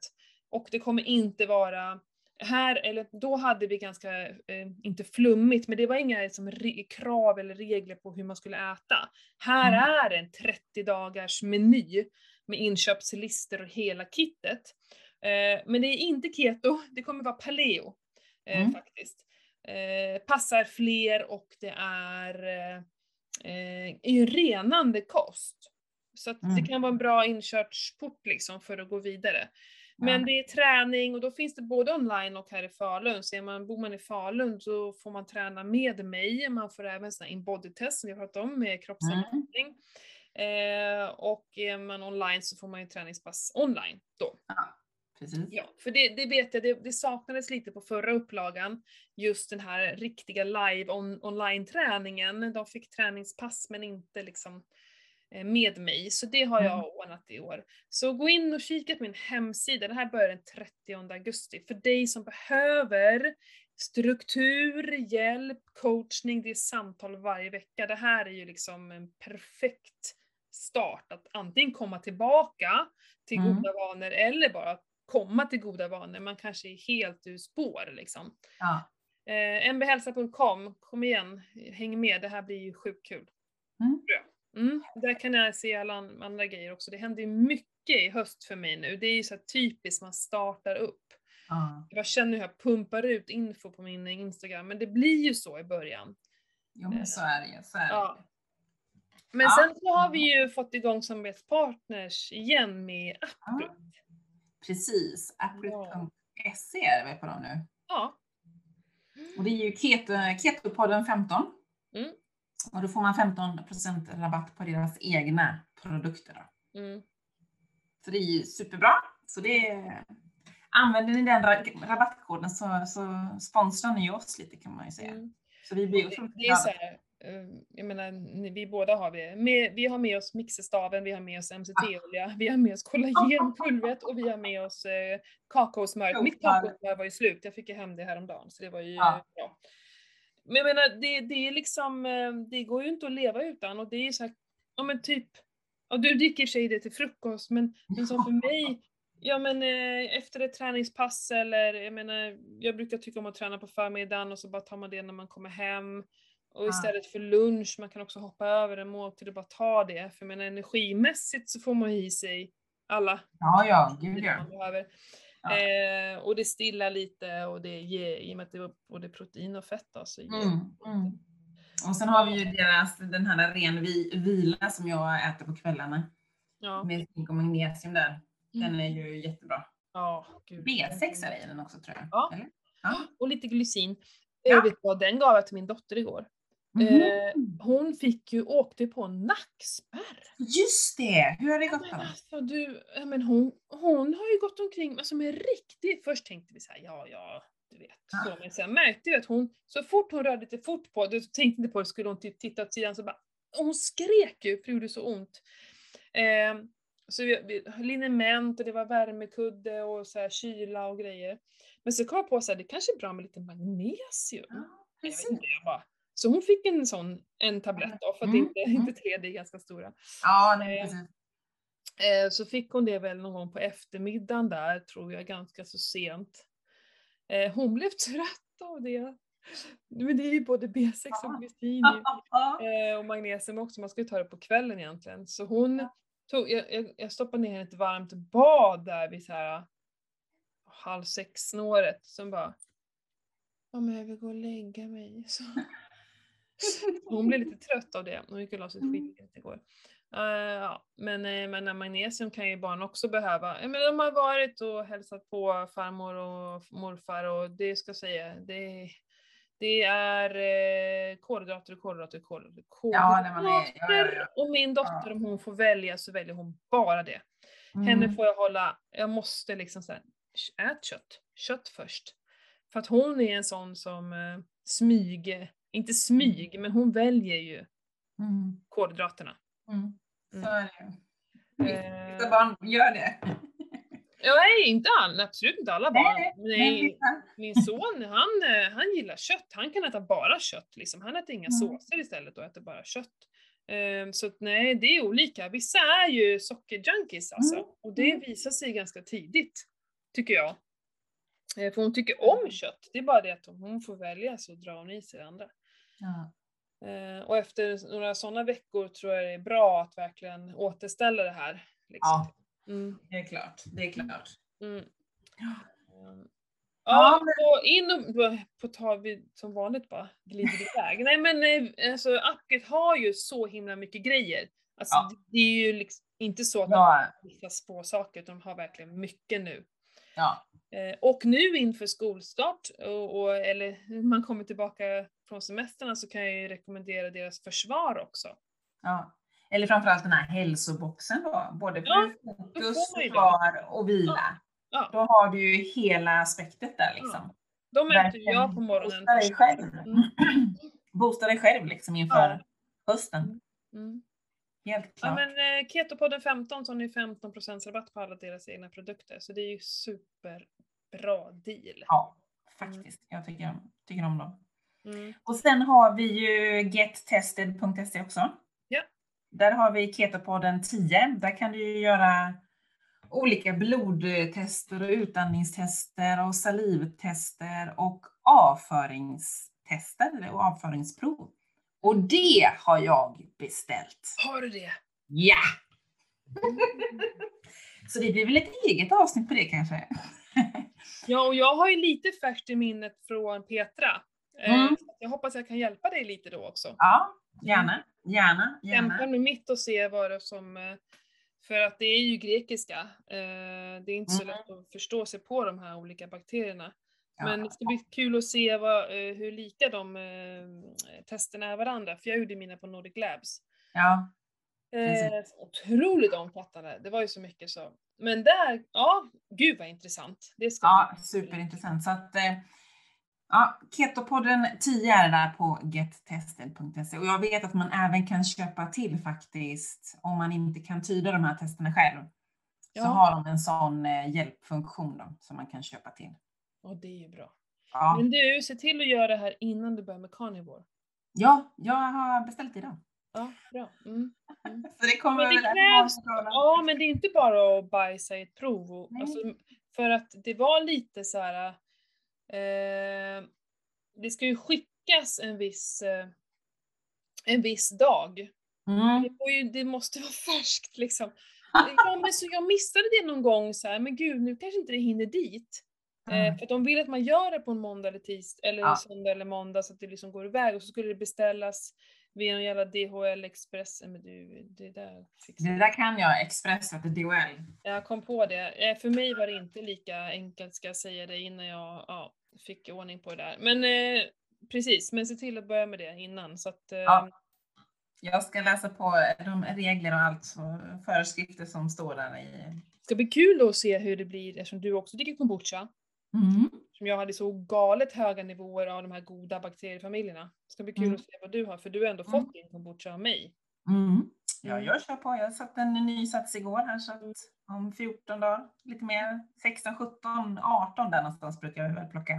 Och det kommer inte vara här, eller då hade vi ganska, eh, inte flummigt, men det var inga liksom, re- krav eller regler på hur man skulle äta. Här Mm. är en 30 dagars meny med inköpslistor och hela kittet. Eh, men det är inte keto, det kommer vara paleo eh, Mm. faktiskt. Eh, passar fler och det är eh, eh, renande kost. Så Mm. det kan vara en bra inkörsport liksom för att gå vidare. Men Ja. det är träning och då finns det både online och här i Falun. Så är man, bor man i Falun så får man träna med mig. Man får även sådana in-body-test som vi har pratat om med kroppsanpassning. Eh, och är man online så får man ju träningspass online då. Precis. Ja, för det, det vet jag, det, det saknades lite på förra upplagan. Just den här riktiga live on, online-träningen. De fick träningspass men inte liksom med mig. Så det har jag Mm. ordnat i år. Så gå in och kika på min hemsida. Det här börjar den 30 augusti. För dig som behöver struktur, hjälp, coachning, det är samtal varje vecka. Det här är ju liksom en perfekt start att antingen komma tillbaka till Mm. goda vanor eller bara komma till goda vanor. Man kanske är helt ur spår liksom. Ja. Eh, mbhälsa.com, kom igen, häng med, det här blir ju sjukt kul. Mm. Jag. Mm, där kan jag se alla an- andra grejer också. Det händer ju mycket i höst för mig nu. Det är ju så typiskt, man startar upp. Ja. Jag känner hur jag pumpar ut info på min Instagram, men det blir ju så i början. Jo, men så är det ju. Så är det. Ja. Men Ja. sen så har vi ju fått igång samarbetspartners igen med Appgroup. Precis. Applet.se är vi på dem nu. Ja. Och det är ju Keto, Ketopodden 15. Mm. Och då får man 15% rabatt på deras egna produkter. Mm. Så det är ju superbra. Så det är, använder ni den ra- rabattkoden så, så sponsrar ni oss lite kan man ju säga. Mm. Så vi blir otroligt det är glada. så här, eh, jag menar, vi båda har vi. Med, vi har med oss mixerstaven, vi har med oss MCT-olja, vi har med oss kollagenpulvret och vi har med oss eh, kakaosmöret. Mitt Kakaosmör. kakaosmör var ju slut, jag fick ju hem det häromdagen så det var ju Ja. eh, bra. Men jag menar, det, det är liksom, eh, det går ju inte att leva utan och det är så här, ja men typ, ja du dricker i och sig det till frukost men, men som för mig, ja men eh, efter ett träningspass eller jag menar, jag brukar tycka om att träna på förmiddagen och så bara tar man det när man kommer hem. Och istället för lunch, man kan också hoppa över en måltid och bara ta det. För jag menar energimässigt så får man i sig alla Ja, ja, gud ja. Ja. Eh, och det stillar lite och det ger, i och med att det är både protein och fett då, så Mm, mm. Och sen har vi ju deras, den här ren vi, vila som jag äter på kvällarna. ja, Med zink och magnesium där. Den Mm. är ju jättebra. ja, gud. B6 är i den också tror jag. Ja. Ja. Och lite glycin. Ja. Jag vet vad, den gav jag till min dotter igår. Mhm. Eh, hon fick ju, åkte på en nackspärr. Just det! Hur har det gått Men då? alltså du, men hon, hon har ju gått omkring alltså med riktigt, först tänkte vi så här, ja ja, du vet. Ja. Så, men sen märkte vi att hon, så fort hon rörde lite fort på, du tänkte inte på det, skulle hon typ titta åt sidan så bara, hon skrek ju för det gjorde så ont. Eh, så vi, vi, liniment och det var värmekudde och så här kyla och grejer. Men så kom jag på så här, det kanske är bra med lite magnesium. Ja, Jag vet inte, jag bara. Så hon fick en sån, en tablett då, för att Mm, inte, mm. inte tre, det är ganska stora. Ja, nej, Eh, precis. Eh, så fick hon det väl någon gång på eftermiddagen där, tror jag, ganska så sent. Eh, hon blev trött av det. Men det är ju både B6 Ja. och glycin. Eh, och magnesium också, man ska ju ta det på kvällen egentligen. Så hon tog, jag, jag, stoppade ner henne i ett varmt bad där vid så här halv sex snåret. Som bara, ja men jag vill gå och lägga mig. Så. Hon blev lite trött av det. Hon gick och la sig Mm. skit igår. Eh, ja, men, eh, men magnesium kan ju barn också behöva. Menar, de har varit och hälsat på farmor och morfar och det ska jag säga, det, det är eh, kolhydrater, kolhydrater, kolhydrater, Ja, är- ja, kolhydrater. Och min dotter, om hon får välja så väljer hon bara det. Henne Mm. får jag hålla, jag måste liksom såhär, ät kött, kött först. För att hon är en sån som eh, smyg, inte smyg, men hon väljer ju Mm. kolhydraterna. Mm. Så Mm. är det ju. Eh, Vissa barn gör det. nej, inte alla, absolut inte alla barn. Nej, min son, han, eh, han gillar kött. Han kan äta bara kött liksom. Han äter inga Mm. såser istället och äter bara kött. Eh, Så att, nej, det är olika. Vissa är ju sockerjunkies alltså. Mm. Och det Mm. visar sig ganska tidigt, tycker jag. Eh, För hon tycker om kött. Det är bara det att om hon får välja så drar hon i sig det andra. Ja. Eh, Och efter några sådana veckor tror jag det är bra att verkligen återställa det här. Liksom. Ja. Mm, Det är klart. Det är klart. mm. Ja. Ja, och in och på tal vi som vanligt bara glider iväg. Nej men eh, alltså Upgate har ju så himla mycket grejer. Alltså Ja. det- är ju liksom, Inte så att Ja. de har små saker utan de har verkligen mycket nu. Ja. Eh, och nu inför skolstart, och, och, eller man kommer tillbaka från semestrarna så kan jag ju rekommendera deras försvar också. ja. Eller framförallt den här hälsoboxen då, både för Ja, fokus, försvar och vila. Ja. Då har du ju hela aspektet där liksom. De äter ju jag på morgonen. Boosta dig själv. Mm. Boosta dig själv liksom inför hösten. Mm. Helt Ja klart. men eh, Ketopodden 15 så har ni 15% rabatt på alla deras egna produkter så det är ju superbra deal. Ja, faktiskt. Jag tycker tycker om dem. Mm. Och sen har vi ju gettested.se också. Ja. Där har vi Ketopodden 10. Där kan du ju göra olika blodtester och utandningstester och salivtester och avföringstester eller avföringsprov. Och det har jag beställt. Har du det? Ja! Så det blir väl ett eget avsnitt på det kanske? Ja och jag har ju lite färskt i minnet från Petra. Eh, Mm. Jag hoppas jag kan hjälpa dig lite då också. Ja, gärna, gärna, gärna. med mitt och se vad det som... eh, För att det är ju grekiska. eh, Det är inte så Mm. lätt att förstå sig på de här olika bakterierna. Ja. Men det ska bli kul att se vad, hur lika de testerna är varandra. För jag gjorde mina på Nordic Labs. Ja, Eh, otroligt omfattande. Det var ju så mycket så. Men där, ja, gud vad intressant. Det ska ja bli superintressant. Så att, ja, Ketopodden 10 är där på gettested.se och jag vet att man även kan köpa till faktiskt om man inte kan tyda de här testerna själv. Ja. Så har de en sån eh, hjälpfunktion då, som man kan köpa till. Ja, det är ju bra. Ja, Men du, se till att göra det här innan du börjar med carnivore. ja jag har beställt idag. Ja, bra. Mm. Så det kommer Men det krävs-. Ja, men det är inte bara att bajsa i ett prov. Och, alltså, för att det var lite så här. Eh, det ska ju skickas en viss, eh, en viss dag. Mm. Det, ju, det måste vara färskt liksom. Ja, men så jag missade det någon gång så här, men gud nu kanske inte det hinner dit. Eh, Mm. för att de vill att man gör det på en måndag eller tisdag, eller Ja. söndag eller måndag så att det liksom går iväg och så skulle det beställas via någon jävla DHL Express. Men du, det där fixar Det där kan jag, Express, vet du, DHL. Jag kom på det. Eh, För mig var det inte lika enkelt ska jag säga det innan jag ja, fick ordning på det där. Men eh, precis, men se till att börja med det innan så att eh, Ja. Jag ska läsa på de regler och allt, föreskrifter som står där i. det ska bli kul att se hur det blir eftersom du också dricker kombucha. Mm. Som jag hade så galet höga nivåer av de här goda bakteriefamiljerna. Det ska bli kul Mm. att se vad du har, för du har ändå Mm. fått din kombucha av mig. Mm. Ja, Mm. jag kör på. Jag satte en ny sats igår här så att om 14 dagar, lite mer, 16, 17, 18 där någonstans brukar vi väl plocka.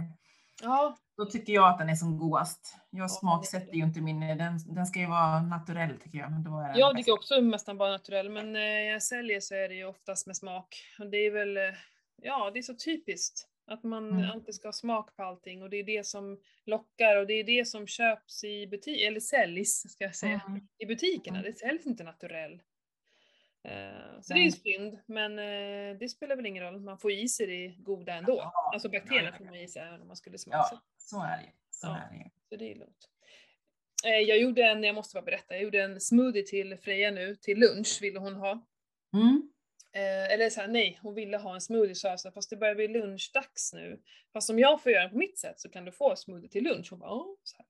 Ja, Då tycker jag att den är som godast. Jag smaksätter ju inte min, den, den ska ju vara naturell tycker jag. Då är jag dricker också nästan bara naturell, men när jag säljer så är det ju oftast med smak. Och det är väl, eh, ja det är så typiskt. Att man Mm. alltid ska ha smak på allting och det är det som lockar och det är det som köps i butik, eller säljs ska jag säga, Mm. i butikerna. Mm. Det säljs inte naturell. Eh, så det är synd, men eh, det spelar väl ingen roll. Man får i sig det goda ändå. Ja, Alltså ja, bakterierna ja, får man i sig även om man skulle Ja, smaksätta. så är det ju. Så Ja. är det ju. Så det är lugnt. Eh, jag gjorde en, jag måste bara berätta, jag gjorde en smoothie till Freja nu, till lunch ville hon ha. Mm. Eh, eller så här, nej, hon ville ha en smoothie så jag sa, fast det börjar bli lunchdags nu. Fast om jag får göra på mitt sätt så kan du få smoothie till lunch. Hon bara, Åh, så, här.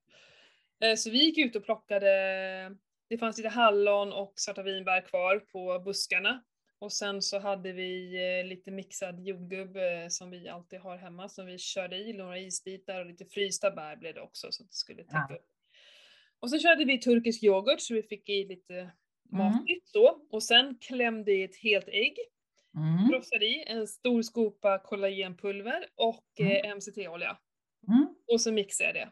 Eh, så vi gick ut och plockade, det fanns lite hallon och svarta vinbär kvar på buskarna. Och sen så hade vi eh, lite mixad jordgubb eh, som vi alltid har hemma som vi körde i, några isbitar och lite frysta bär blev det också så att det skulle täcka Ja. upp. Och så körde vi turkisk yoghurt så vi fick i lite matigt så. Och sen klämde i ett helt ägg Mm. krossade i en stor skopa kollagenpulver och eh, MCT-olja. Mm. Och så mixade jag det.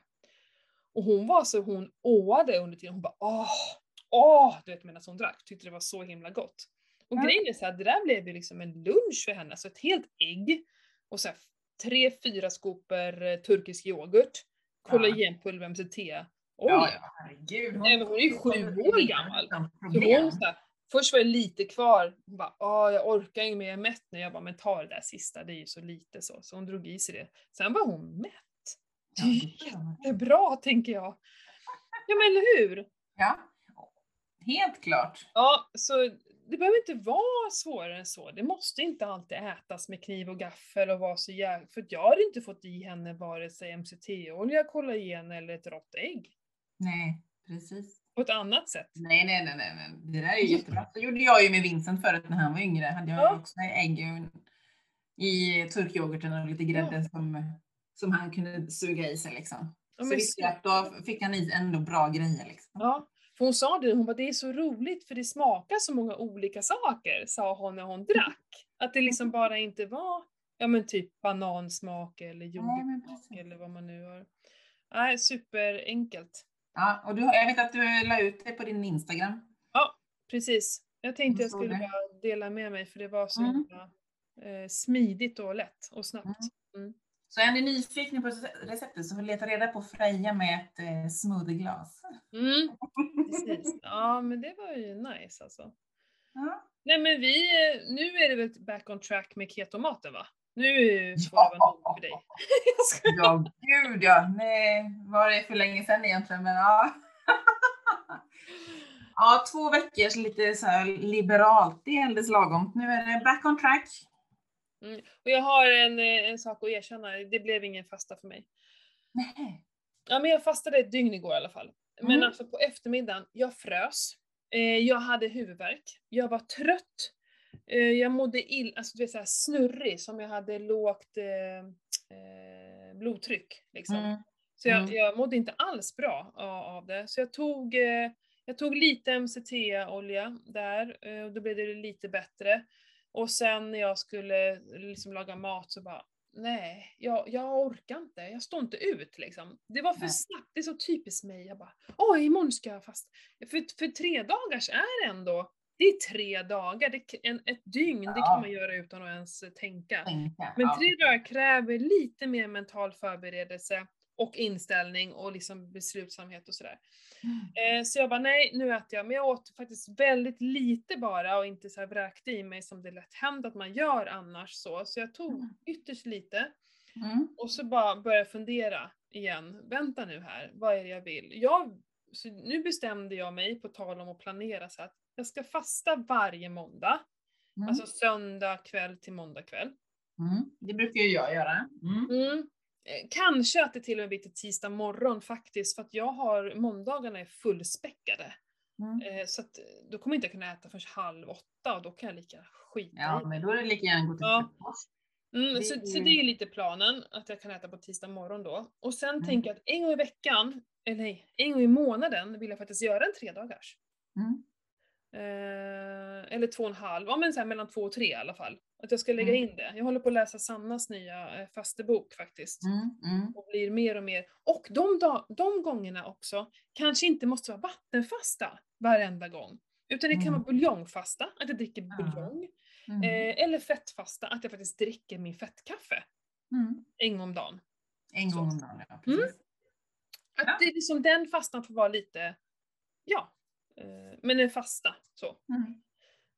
Och hon var så, hon åade under tiden. Hon bara åh, åh, du vet medan hon drack. Tyckte det var så himla gott. Och Ja. grejen är så här, det där blev ju liksom en lunch för henne. Så ett helt ägg och så här tre, fyra skopor eh, turkisk yoghurt, kollagenpulver, MCT-olja. Ja, ja, herregud. Nej, men hon är ju sju år gammal. Utan Så problem. hon så här, först var det lite kvar, hon bara Åh, jag orkar inte mer, jag är mätt nu. Jag bara, men ta det där sista, det är ju så lite så. Så hon drog i sig det. Sen var hon mätt. Det är jättebra, tänker jag. Ja men eller hur? Ja, helt klart. Ja, så det behöver inte vara svårare än så. Det måste inte alltid ätas med kniv och gaffel och vara så jävla... För jag har inte fått i henne vare sig MCT-olja, kollagen eller ett rått ägg. Nej, precis. På ett annat sätt. Nej, nej, nej, nej, nej. Det där är ju jättebra. Det gjorde jag ju med Vincent förut när han var yngre. Hade jag Ja. också ägg i turkyoghurten och lite grädde som, som han kunde suga i sig liksom. Ja, så visste jag att då fick han i ändå bra grejer liksom. Ja, för hon sa det, hon bara det är så roligt för det smakar så många olika saker, sa hon när hon drack. Att det liksom bara inte var, ja men typ banansmak eller jordgubbssmak eller vad man nu har. Nej, superenkelt. Ja, och du, jag vet att du la ut det på din Instagram. Precis. Jag tänkte Jag skulle bara dela med mig för det var så Mm. himla eh, smidigt och lätt och snabbt. Så är ni nyfikna på receptet så leta reda på Freja med ett eh, smoothieglas. Mm, precis. Ja, men det var ju nice alltså. Ja. Nej men vi, eh, nu är det väl back on track med ketomaten va? Nu får det vara nog för dig. Ja, gud ja. Nej, var det för länge sedan egentligen, men ja. Ja, två veckors lite så liberalt, det är alldeles lagom. Nu är det back on track. Och jag har en, eh, en sak att erkänna, det blev ingen fasta för mig. Nej. Ja men jag fastade ett dygn igår i alla fall. Men Mm. alltså på eftermiddagen, jag frös. Eh, jag hade huvudvärk. Jag var trött. Eh, jag mådde illa, alltså du vet såhär snurrig som jag hade lågt eh, eh, blodtryck. Liksom. Mm. Så jag, Mm. jag mådde inte alls bra av, det. Så jag tog, eh, jag tog lite MCT-olja där, och då blev det lite bättre. Och sen när jag skulle liksom laga mat så bara, nej, jag, jag orkar inte, jag står inte ut liksom. Det var för Nej. snabbt, det är så typiskt mig. Jag bara, åh imorgon ska jag fast. För, för tre dagars är ändå, det är tre dagar, det, en, ett dygn, det Ja. kan man göra utan att ens tänka. Tänka. Men ja. tre dagar kräver lite mer mental förberedelse och inställning och liksom beslutsamhet och sådär. Mm. Eh, så jag bara, nej nu äter jag. Men jag åt faktiskt väldigt lite bara och inte så här vräkte i mig som det lätt händer att man gör annars så. Så jag tog Mm. ytterst lite Mm. och så bara började jag fundera igen. Vänta nu här, vad är det jag vill? Jag, så nu bestämde jag mig, på tal om att planera, så att jag ska fasta varje måndag. Mm. Alltså söndag kväll till måndag kväll. Mm. Det brukar ju jag göra. Eh, Kanske att det till och med blir till tisdag morgon faktiskt, för att jag har, måndagarna är fullspäckade. Mm. Eh, så att eh, då kommer jag inte kunna äta förrän halv åtta och då kan jag lika skita Ja, men då är det lika gärna gå till Ja. Mm, det så, så det är lite planen, att jag kan äta på tisdag morgon då. Och sen Mm. tänker jag att en gång i veckan, eller nej, en gång i månaden vill jag faktiskt göra en tredagars. Mm. Eh, eller två och en halv, ja men så mellan två och tre i alla fall. Att jag ska lägga Mm. in det. Jag håller på att läsa Sannas nya eh, fastebok faktiskt. Mm. Mm. och blir mer och mer. Och de, de gångerna också kanske inte måste vara vattenfasta varenda gång. Utan det kan vara buljongfasta, att jag dricker buljong. Eh, eller fettfasta, att jag faktiskt dricker min fettkaffe en gång om dagen. En gång om dagen, ja. Precis. Att Ja. det är liksom den fastan får vara lite, ja, eh, men en fasta så. Mm.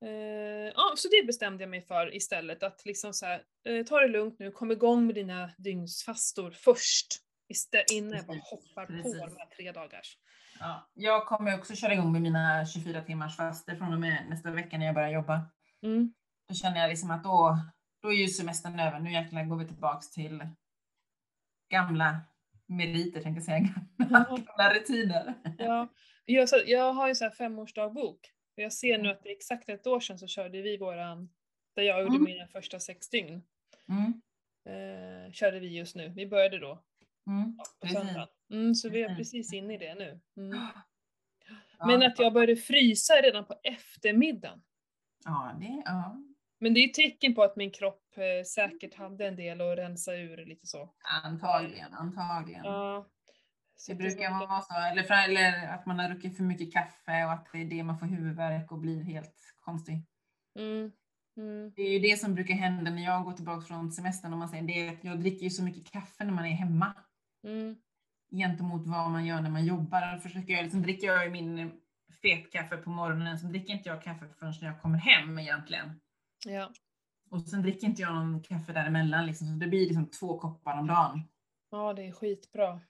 Eh, ja, så det bestämde jag mig för istället, att liksom så här, eh, ta det lugnt nu, kom igång med dina dygnsfastor först. Istället, innan jag bara hoppar precis. på de här tre dagars. Ja. Jag kommer också köra igång med mina 24 timmars faster från och med nästa vecka när jag börjar jobba. Mm. Då känner jag liksom att då, då är ju semestern över. Nu jäklar går vi tillbaks till gamla meriter, tänkte jag säga. Gamla, gamla rutiner. Ja, jag, så, jag har ju så här femårsdagbok. Jag ser nu att det är exakt ett år sedan så körde vi våran, där jag gjorde Mm. mina första sex dygn. Mm. Eh, körde vi just nu. Vi började då Mm. på söndagen. Mm, så vi är Precis. precis inne i det nu. Mm. Men att jag började frysa redan på eftermiddagen. Ja, det, ja. Men det är ett tecken på att min kropp eh, säkert hade en del att rensa ur lite så. Antagligen, antagligen. Ja. Så Det brukar var- vara så, eller, eller att man har druckit för mycket kaffe och att det är det man får huvudvärk och blir helt konstig. Mm. Mm. Det är ju det som brukar hända när jag går tillbaka från semestern. Om man säger det, är att jag dricker ju så mycket kaffe när man är hemma Mm. gentemot vad man gör när man jobbar. Försöker jag, liksom, dricker jag min fetkaffe på morgonen, så dricker inte jag kaffe förrän när jag kommer hem egentligen. Ja. Och sen dricker inte jag någon kaffe däremellan, liksom, så det blir liksom två koppar om dagen. ja, det är skitbra.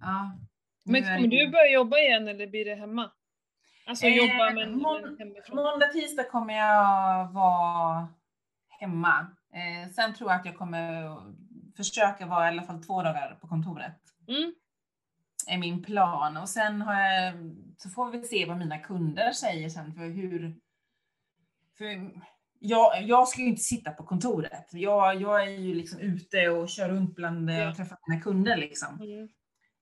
Ja. Men kommer du börja jobba igen eller blir det hemma? Alltså jobba Eh, men, mån- men hemifrån? Måndag, tisdag kommer jag vara hemma. Eh, sen tror jag att jag kommer försöka vara i alla fall två dagar på kontoret. Mm. är min plan. Och sen har jag, så får vi se vad mina kunder säger sen för hur... För jag, jag ska ju inte sitta på kontoret. Jag, jag är ju liksom ute och kör runt bland Ja. och träffar mina kunder liksom. Mm.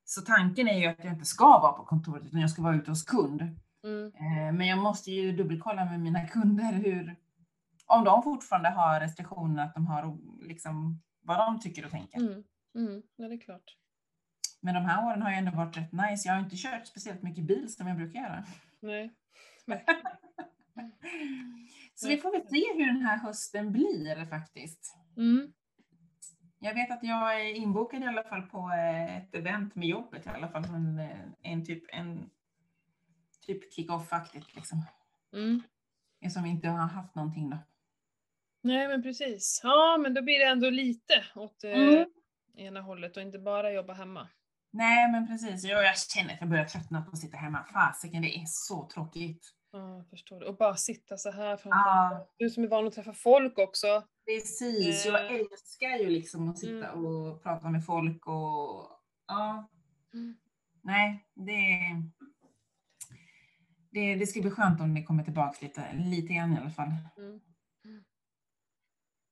Så tanken är ju att jag inte ska vara på kontoret utan jag ska vara ute hos kund. Mm. Eh, Men jag måste ju dubbelkolla med mina kunder hur, om de fortfarande har restriktioner, att de har liksom vad de tycker och tänker. Mm. Mm. Ja, det är klart. Men de här åren har ju ändå varit rätt nice. Jag har inte kört speciellt mycket bil som jag brukar göra. Nej. Så vi får väl se hur den här hösten blir faktiskt. Mm. Jag vet att jag är inbokad i alla fall på eh, ett event med jobbet i alla fall. En, eh, en typ, en typ kick-off-aktigt liksom. Mm. Vi inte har haft någonting då. Nej men precis. Ja men då blir det ändå lite åt eh, Mm. ena hållet och inte bara jobba hemma. Nej men precis, jag, jag känner att jag börjar tröttna på att sitta hemma. Fasiken, det är så tråkigt. Ja, jag förstår det. Och bara sitta så här framför Ja, Du som är van att träffa folk också. Precis. Eh. Jag älskar ju liksom att sitta Mm. och prata med folk och ja, Mm. nej, det, det, det ska bli skönt om det kommer tillbaka lite, lite grann i alla fall. Mm.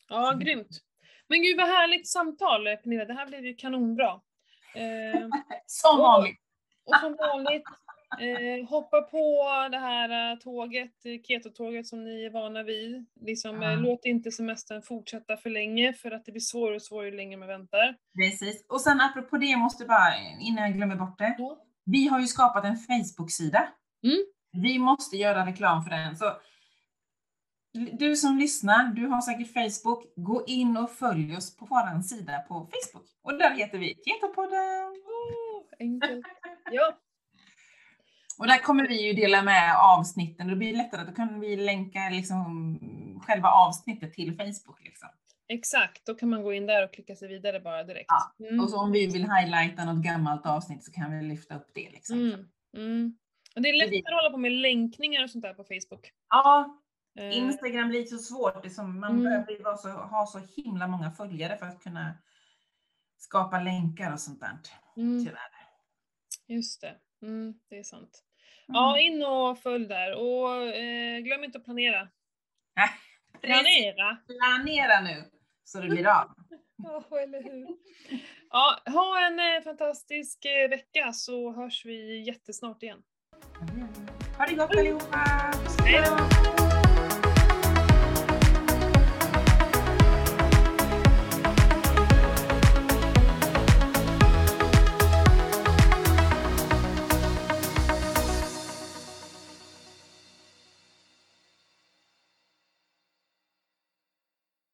Ja, grymt. Men gud vad härligt samtal eh, Pernilla, det här blev ju kanonbra. Eh, Som Och- vanligt. och som vanligt, eh, hoppa på det här eh, tåget, ketotåget som ni är vana vid. Liksom, eh, Ja. låt inte semestern fortsätta för länge för att det blir svårare och svårare ju längre man väntar. Precis. Och sen apropå det måste bara, innan jag glömmer bort det. Ja. Vi har ju skapat en Facebook-sida. Mm. Vi måste göra reklam för den. Så du som lyssnar, du har säkert Facebook. Gå in och följ oss på vår sida på Facebook. Och där heter vi Ketopodden. Oh, enkelt. Ja, Och där kommer vi ju dela med avsnitten. Då blir det lättare. Då kan vi länka liksom själva avsnittet till Facebook. Liksom. exakt. Då kan man gå in där och klicka sig vidare bara direkt. Ja, Mm. Och så om vi vill highlighta något gammalt avsnitt så kan vi lyfta upp det. Liksom. Mm. Mm. Och det är lättare att hålla på med länkningar och sånt där på Facebook. Ja, Eh, Instagram blir så svårt. Det som, man Mm. behöver så, ha så himla många följare för att kunna skapa länkar och sånt där. mm, Tyvärr. just det. Mm, det är sant. Mm. Ja, in och följ där. Och eh, glöm inte att planera. Planera! Planera nu så det blir av. Ja, eller hur. Ja, ha en eh, fantastisk eh, vecka så hörs vi jättesnart igen. Ha det gott allihopa! Hej då!